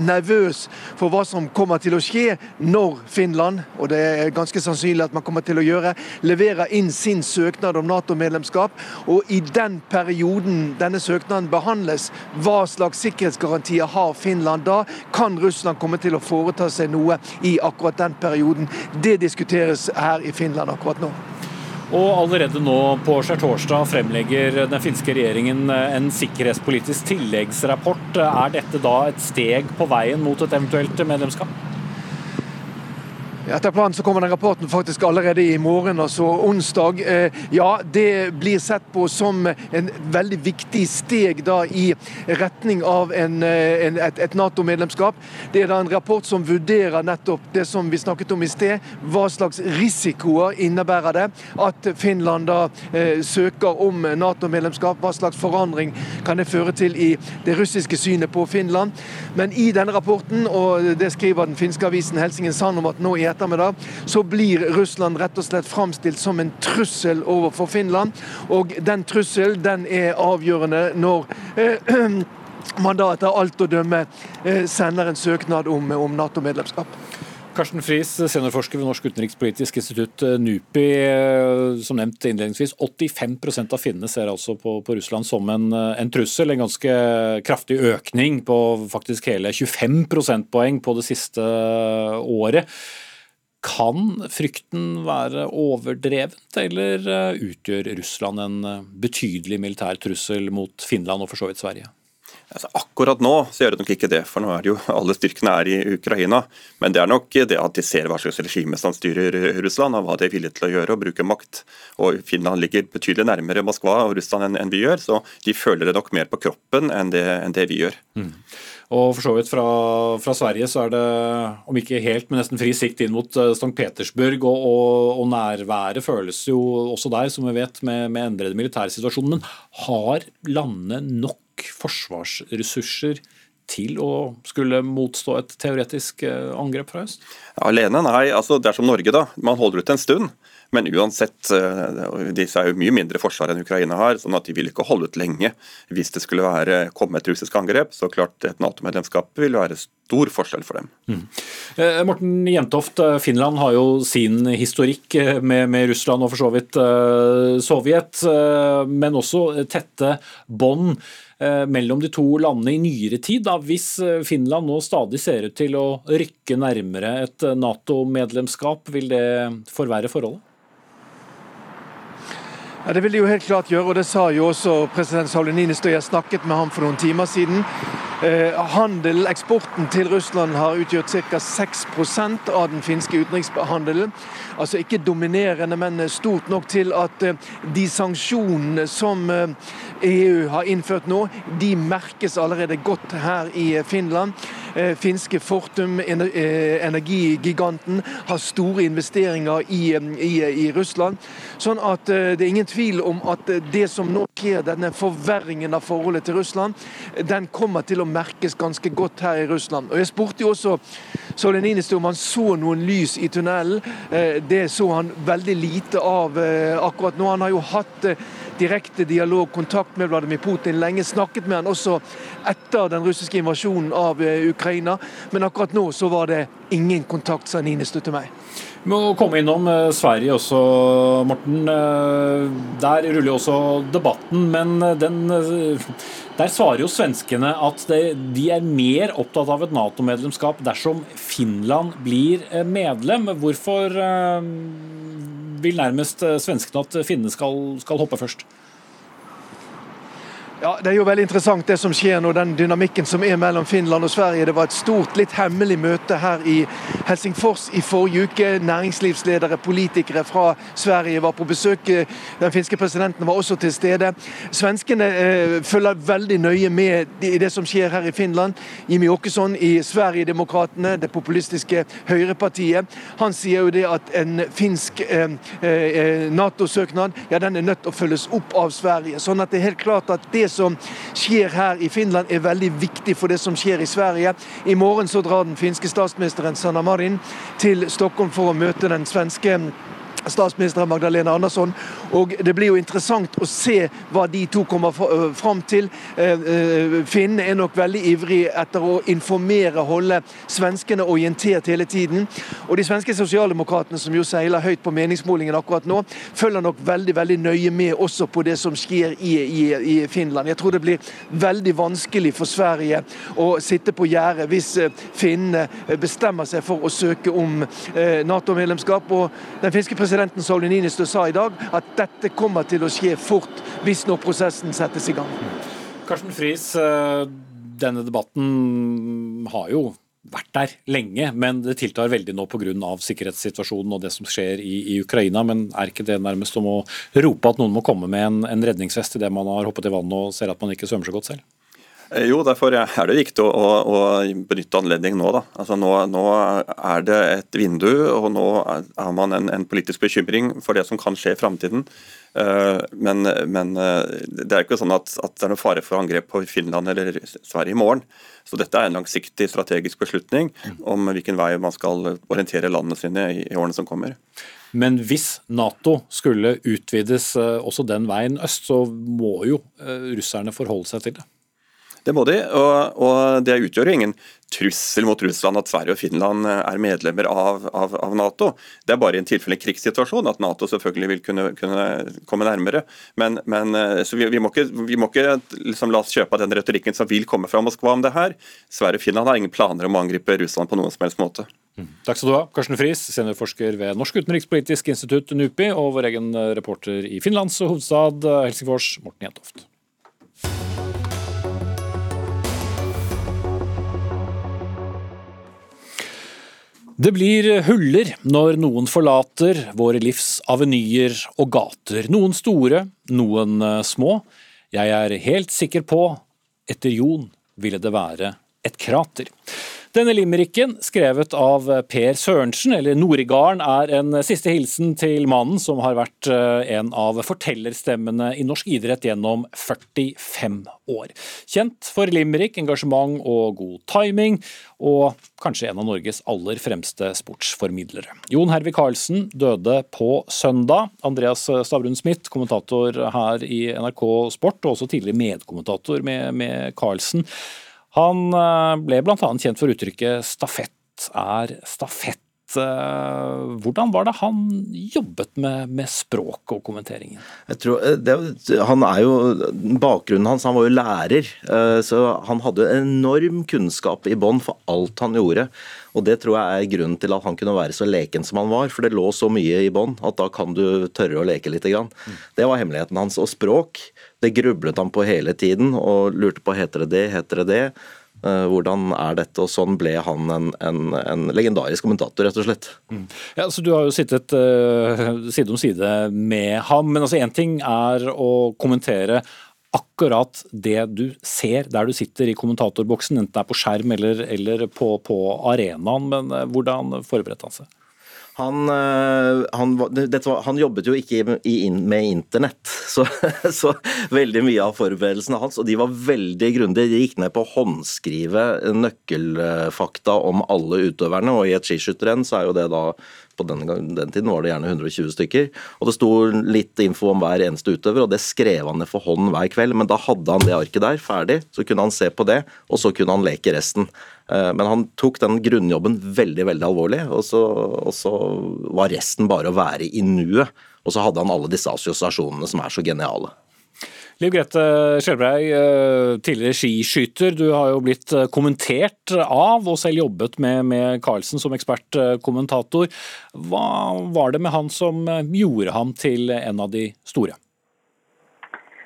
nervøs for hva som kommer til å skje når Finland, og det er ganske sannsynlig at man kommer til å gjøre, leverer inn sin søknad om Nato-medlemskap. Og i den perioden denne søknaden behandles, hva slags sikkerhetsgarantier har Finland da? Kan Russland komme til å foreta seg noe i akkurat den perioden? Det diskuteres her i Finland akkurat nå. Og allerede nå på skjærtorsdag fremlegger den finske regjeringen en sikkerhetspolitisk tilleggsrapport. Er dette da et steg på veien mot et eventuelt medlemskap? Etter planen så kommer den rapporten faktisk allerede i morgen, altså onsdag. Eh, ja, det blir sett på som en veldig viktig steg da i retning av en, eh, en, et, et Nato-medlemskap. Det er da en rapport som vurderer nettopp det som vi snakket om i sted. Hva slags risikoer innebærer det at Finland da eh, søker om Nato-medlemskap? Hva slags forandring kan det føre til i det russiske synet på Finland? Men i denne rapporten, og det skriver den finske avisen Helsingin Sand om at nå i ettermiddag, så blir Russland rett og slett framstilt som en trussel overfor Finland. Og den trusselen den er avgjørende når eh, [clears throat] man da etter alt å dømme eh, sender en søknad om, om Nato-medlemskap. Karsten Friis, seniorforsker ved Norsk utenrikspolitisk institutt, eh, NUPI. Eh, som nevnt innledningsvis, 85% av finnene ser altså på, på Russland som en, eh, en, trussel. En ganske kraftig økning på faktisk hele 25 prosentpoeng på det siste året. Kan frykten være overdrevet, eller utgjør Russland en betydelig militær trussel mot Finland og for så vidt Sverige? Altså, akkurat nå så gjør det nok ikke det, for nå er det jo [laughs] alle styrkene er i Ukraina. Men det er nok det at de ser hva slags regime som styrer Russland, og hva de er villige til å gjøre, og bruke makt. Og Finland ligger betydelig nærmere Moskva og Russland enn, vi gjør, så de føler det nok mer på kroppen enn det, enn det vi gjør. Mm. Og for så vidt fra, fra, Sverige så er det, om ikke helt, men nesten fri sikt inn mot eh, St. Petersburg. Og, og, og, nærværet føles jo også der, som vi vet, med, med endrede militærsituasjoner. Men har landene nok forsvarsressurser til å skulle motstå et teoretisk eh, angrep fra øst? Alene, nei. altså Det er som Norge, da. Man holder ut en stund. Men uansett, eh, disse er jo mye mindre forsvar enn Ukraina har, sånn at de vil ikke holde ut lenge. Hvis det skulle være, komme et russisk angrep, så klart et Nato-medlemskap vil være stor forskjell for dem. Mm. Eh, Morten Jentoft, eh, Finland har jo sin historikk med, med, Russland og for så vidt Sovjet, men også tette bånd mellom de to landene i nyere tid. Da. Hvis Finland nå stadig ser ut til å rykke nærmere et Nato-medlemskap, vil det forverre forholdet? Ja, Det vil de jo helt klart gjøre, og det sa jo også president Sauli Niinistö. Jeg snakket med ham for noen timer siden. Eh, handel, Eksporten til Russland har utgjort ca. 6% av den finske utenrikshandelen. Altså ikke dominerende, men stort nok til at eh, de sanksjonene som eh, EU har innført nå, de merkes allerede godt her i Finland. Finske Fortum, energigiganten, har store investeringer i, i, i Russland. Sånn at det er ingen tvil om at det som nå skjer, denne forverringen av forholdet til Russland, den kommer til å merkes ganske godt her i Russland. Og Jeg spurte jo også Soleninisto om han så noen lys i tunnelen. Det så han veldig lite av akkurat nå. Han har jo hatt direkte dialog, kontakt med Vladimir Putin lenge. Snakket med han også etter den russiske invasjonen av eh, Ukraina. Men akkurat nå så var det ingen kontakt, sa Ninistø til meg. Må komme innom eh, Sverige også, Morten. Eh, der ruller jo også debatten, men den, der svarer jo svenskene at de er mer opptatt av et Nato-medlemskap dersom Finland blir medlem. Hvorfor vil nærmest eh, svenskene at finnene skal, skal hoppe først. Ja, Det er jo veldig interessant det som skjer nå, den dynamikken som er mellom Finland og Sverige. Det var et stort, litt hemmelig møte her i Helsingfors i forrige uke. Næringslivsledere, politikere fra Sverige var på besøk. Den finske presidenten var også til stede. Svenskene eh, følger veldig nøye med i det som skjer her i Finland. Jimmy Åkesson i Sverigedemokraterna, det populistiske høyrepartiet, han sier jo det at en finsk eh, eh, Nato-søknad ja, den er nødt til å følges opp av Sverige. Sånn at det er helt klart at det som skjer her i Finland er veldig viktig for det som skjer i Sverige. I morgen så drar den finske statsministeren Sanna Marin til Stockholm for å møte den svenske statsminister Magdalena Andersson. Og Det blir jo interessant å se hva de to kommer fram til. Finnene er nok veldig ivrig etter å informere, holde svenskene orientert hele tiden. Og De svenske sosialdemokratene, som jo seiler høyt på meningsmålingen akkurat nå, følger nok veldig veldig nøye med også på det som skjer i, i, i Finland. Jeg tror det blir veldig vanskelig for Sverige å sitte på gjerdet hvis finnene bestemmer seg for å søke om Nato-medlemskap. og den finske presidenten presidenten Sauli Niinistö sa i dag at dette kommer til å skje fort hvis når prosessen settes i gang. Karsten Friis, eh, denne debatten har jo vært der lenge, men det tiltar veldig nå pga. sikkerhetssituasjonen og det som skjer i, i, Ukraina. Men er ikke det nærmest om å rope at noen må komme med en, en redningsvest idet man har hoppet i vannet og ser at man ikke svømmer så godt selv? Eh, jo, derfor er det viktig å, å, benytte anledningen nå. Altså nå, nå, er det et vindu, og nå har man en, en politisk bekymring for det som kan skje i framtiden. Eh, men, men, eh, det er ikke sånn at, at, det er noe fare for angrep på Finland eller Sverige i morgen. Så dette er en langsiktig strategisk beslutning om hvilken vei man skal orientere landene sine i, i årene som kommer. Men hvis Nato skulle utvides også den veien øst, så må jo russerne forholde seg til det. Det må de, og, og det utgjør jo ingen trussel mot Russland at Sverige og Finland er medlemmer av, av, av Nato. Det er bare i en tilfelle krigssituasjon at Nato selvfølgelig vil kunne, kunne komme nærmere. Men, men vi, vi, må ikke, vi, må ikke, liksom la oss kjøpe av den retorikken som vil komme fra Moskva om det her. Sverige og Finland har ingen planer om å angripe Russland på noen som helst måte. Mm. Takk skal du ha, Karsten Friis, seniorforsker ved Norsk utenrikspolitisk institutt, NUPI, og vår egen reporter i Finlands hovedstad Helsingfors, Morten Jentoft. Det blir huller når noen forlater våre livs avenyer og gater. Noen store, noen eh, små. Jeg er helt sikker på, etter Jon ville det være et krater. Denne limericken, skrevet av Per Sørensen, eller Norigarden, er en siste hilsen til mannen som har vært eh, en av fortellerstemmene i norsk idrett gjennom 45 år. Kjent for limerick, engasjement og god timing, og kanskje en av Norges aller fremste sportsformidlere. Jon Hervik Karlsen døde på søndag. Andreas Stavrun Smith, kommentator her i NRK Sport, og også tidligere medkommentator med, med Karlsen. Han eh, ble bl.a. kjent for uttrykket 'stafett er stafett'. Eh, hvordan var det han jobbet med, med språk og kommenteringen? Tror, eh, det, han er jo, Bakgrunnen hans, han var jo lærer, så han hadde enorm kunnskap i bånn for alt han gjorde. Og Det tror jeg er grunnen til at han kunne være så leken som han var. For det lå så mye i bånn at da kan du tørre å leke litt. Grann. Det var hemmeligheten hans. Og språk, det grublet han på hele tiden og lurte på heter det det, heter det det. Eh, hvordan er dette? Og sånn ble han en, en, en legendarisk kommentator, rett og slett. Mm. Ja, så Du har jo sittet uh, side om side med ham, men altså én ting er å kommentere akkurat det du ser der du sitter i kommentatorboksen, enten det er på skjerm eller, eller på, på arenaen. Men eh, hvordan forberedte han seg? Han, eh, han, var, han, jobbet jo ikke med internett, [laughs] så, så, veldig mye av forberedelsene hans og de var veldig grundige. De gikk ned på å håndskrive nøkkelfakta om alle utøverne, og i et skiskytterrenn så er jo det da på den, den, tiden var det gjerne 120 stykker. Og det sto litt info om hver eneste utøver, og det skrev han ned for hånd hver kveld. Men da hadde han det arket der ferdig, så kunne han se på det, og så kunne han leke resten. Eh, men han tok den grunnjobben veldig veldig alvorlig, og så, og så var resten bare å være i nuet. Og så hadde han alle disse assosiasjonene som er så geniale. Liv Grete Skjelbrei, eh, tidligere skiskyter. Du har jo blitt eh, kommentert av og selv jobbet med, med Carlsen som ekspertkommentator. Hva var det med han som gjorde ham til en av de store?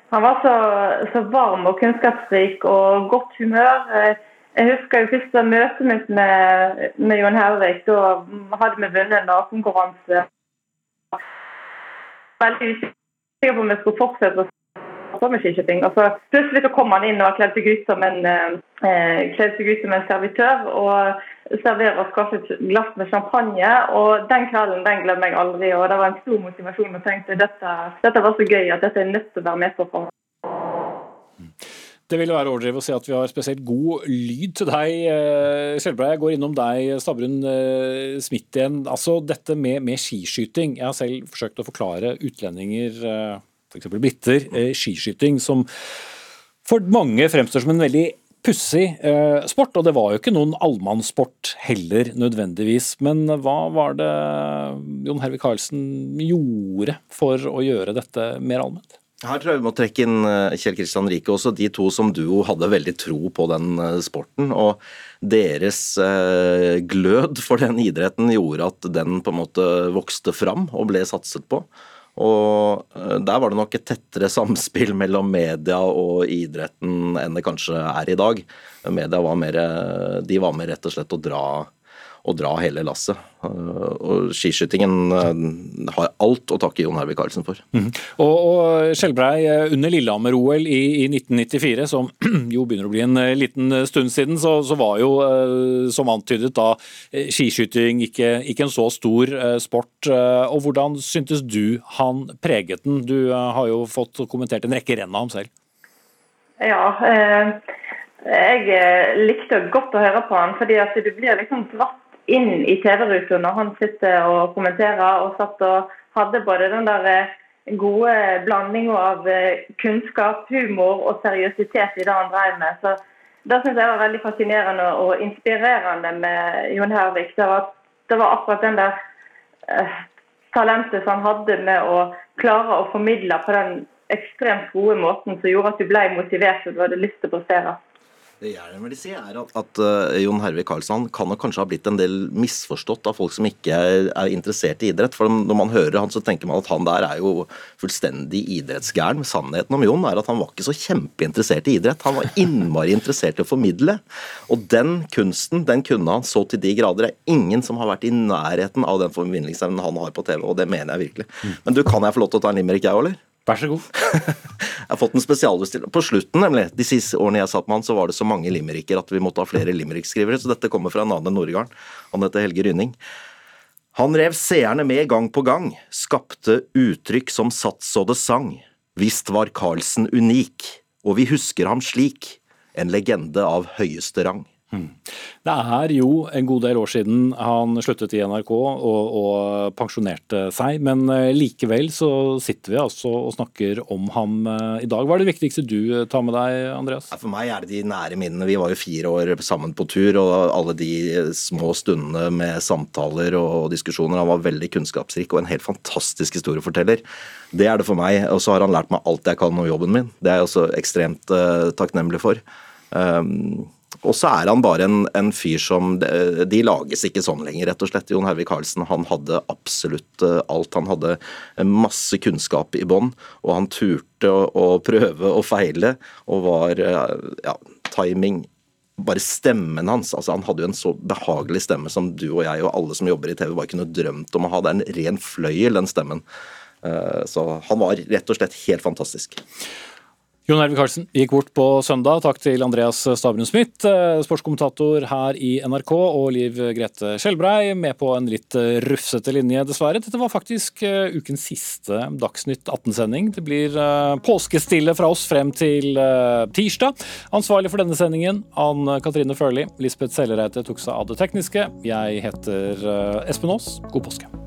Han var så, så varm og kunnskapsrik og godt humør. Jeg husker jo første møtet mitt med, med Jon Helvik. Da hadde vi vunnet en nakenkonkurranse. Veldig usikker på om vi skulle fortsette med skiskyting. Og så plutselig så kom han inn og kledde seg ut som en, eh, seg ut som en servitør. Og serverer oss kanskje glass med champagne. Og den kvelden den glemmer jeg aldri. Og det var en stor motivasjon. Og tenkte dette, dette var så gøy at dette er nødt til å være med på. Det ville være overdrevet å si at vi har spesielt god lyd til deg, eh, Skjelbrei. Jeg går innom deg, Stabrun eh, Smith igjen. Altså dette med, med, skiskyting. Jeg har selv forsøkt å forklare utlendinger eh, f.eks. briter, eh, skiskyting, som for mange fremstår som en veldig pussig eh, sport. Og det var jo ikke noen allmannssport heller, nødvendigvis. Men hva var det Jon Hervik Karlsen gjorde for å gjøre dette mer allment? Her tror jeg vi må trekke inn eh, Kjell Kristian Rike også. De to som duo hadde veldig tro på den sporten. Og deres glød for den idretten gjorde at den på en måte vokste fram og ble satset på. Og eh, der var det nok et tettere samspill [laughs] mellom media og idretten enn det kanskje er i dag. Media var mer, de var med rett og slett å dra å dra hele lasset. Eh, og skiskytingen eh, har alt å takke Jon Hervik Karlsen for. Mm. Og, og Skjelbrei, eh, under Lillehammer-OL i, i, 1994, som [clears throat] jo begynner å bli en liten stund siden, så, så var jo, som antydet da, skiskyting ikke, ikke, en så stor sport. Og hvordan syntes du han preget den? Du har jo fått kommentert en rekke renn av ham selv. Ja, eh, jeg likte godt å høre på han, fordi at du blir liksom dratt inn i TV-ruta når han sitter og kommenterer, og satt og hadde både den der eh, gode blandinga av eh, kunnskap, humor og seriøsitet i det han drev med. Så Det syns jeg var veldig fascinerende og inspirerende med Jon Hervik. Det var, det var akkurat den der eh, talentet som han hadde med å klare å formidle på den ekstremt gode måten som gjorde at du ble motivert og du hadde lyst til å prestere. Det jeg vil si er at, at uh, Jon Hervik Karlsson kan nok kanskje ha blitt en del misforstått av folk som ikke er, er, interessert i idrett. For Når man hører han, så tenker man at han der er jo fullstendig idrettsgæren. Sannheten om Jon er at han var ikke så kjempeinteressert i idrett. Han var innmari interessert i å formidle. Og den kunsten den kunne han så til de grader. Det er ingen som har vært i nærheten av den formidlingsevnen han har på TV, og det mener jeg virkelig. Mm. Men du, kan jeg få lov til å ta en limerick, jeg òg, eller? Vær så god. [laughs] jeg har fått en spesialbestilling. På slutten, nemlig, de siste årene jeg satt med han, så var det så mange limericker at vi måtte ha flere limerickskrivere, så dette kommer fra en annen enn Nordgarden. Han heter Helge Rynning. Han rev seerne med gang på gang, skapte uttrykk som satt så det sang. Visst var Carlsen unik, og vi husker ham slik, en legende av høyeste rang. Det er jo en god del år siden han sluttet i NRK og, og, pensjonerte seg, men eh, likevel så sitter vi altså og snakker om ham eh, i dag. Hva er det viktigste du eh, tar med deg, Andreas? For meg er det de nære minnene. Vi var jo fire år sammen på tur, og alle de små stundene med samtaler og diskusjoner. Han var veldig kunnskapsrik og en helt fantastisk historieforteller. Det er det for meg. Og så har han lært meg alt jeg kan om jobben min. Det er jeg også ekstremt takknemlig for. Um, og så er han bare en, en, fyr som de, lages ikke sånn lenger, rett og slett. Jon Hervik Karlsen han hadde absolutt eh, alt. Han hadde masse kunnskap i bånn, og han turte å, å, prøve og feile, og var eh, ja, timing bare stemmen hans. altså Han hadde jo en så behagelig stemme som du og jeg og alle som jobber i TV bare kunne drømt om å ha. Det er en ren fløyel, den stemmen. Eh, så han var rett og slett helt fantastisk. Jon Herve Karlsen gikk bort på søndag. Takk til Andreas Stavrum Smith, eh, sportskommentator her i NRK, og Liv Grete Skjelbrei, med på en litt eh, rufsete linje, dessverre. Dette var faktisk eh, ukens siste Dagsnytt 18-sending. Det blir påskestille fra oss frem til tirsdag. Ansvarlig for denne sendingen, Ann Katrine Førli. Lisbeth Sellereite tok seg av det tekniske. Jeg heter Espen Aas. God påske.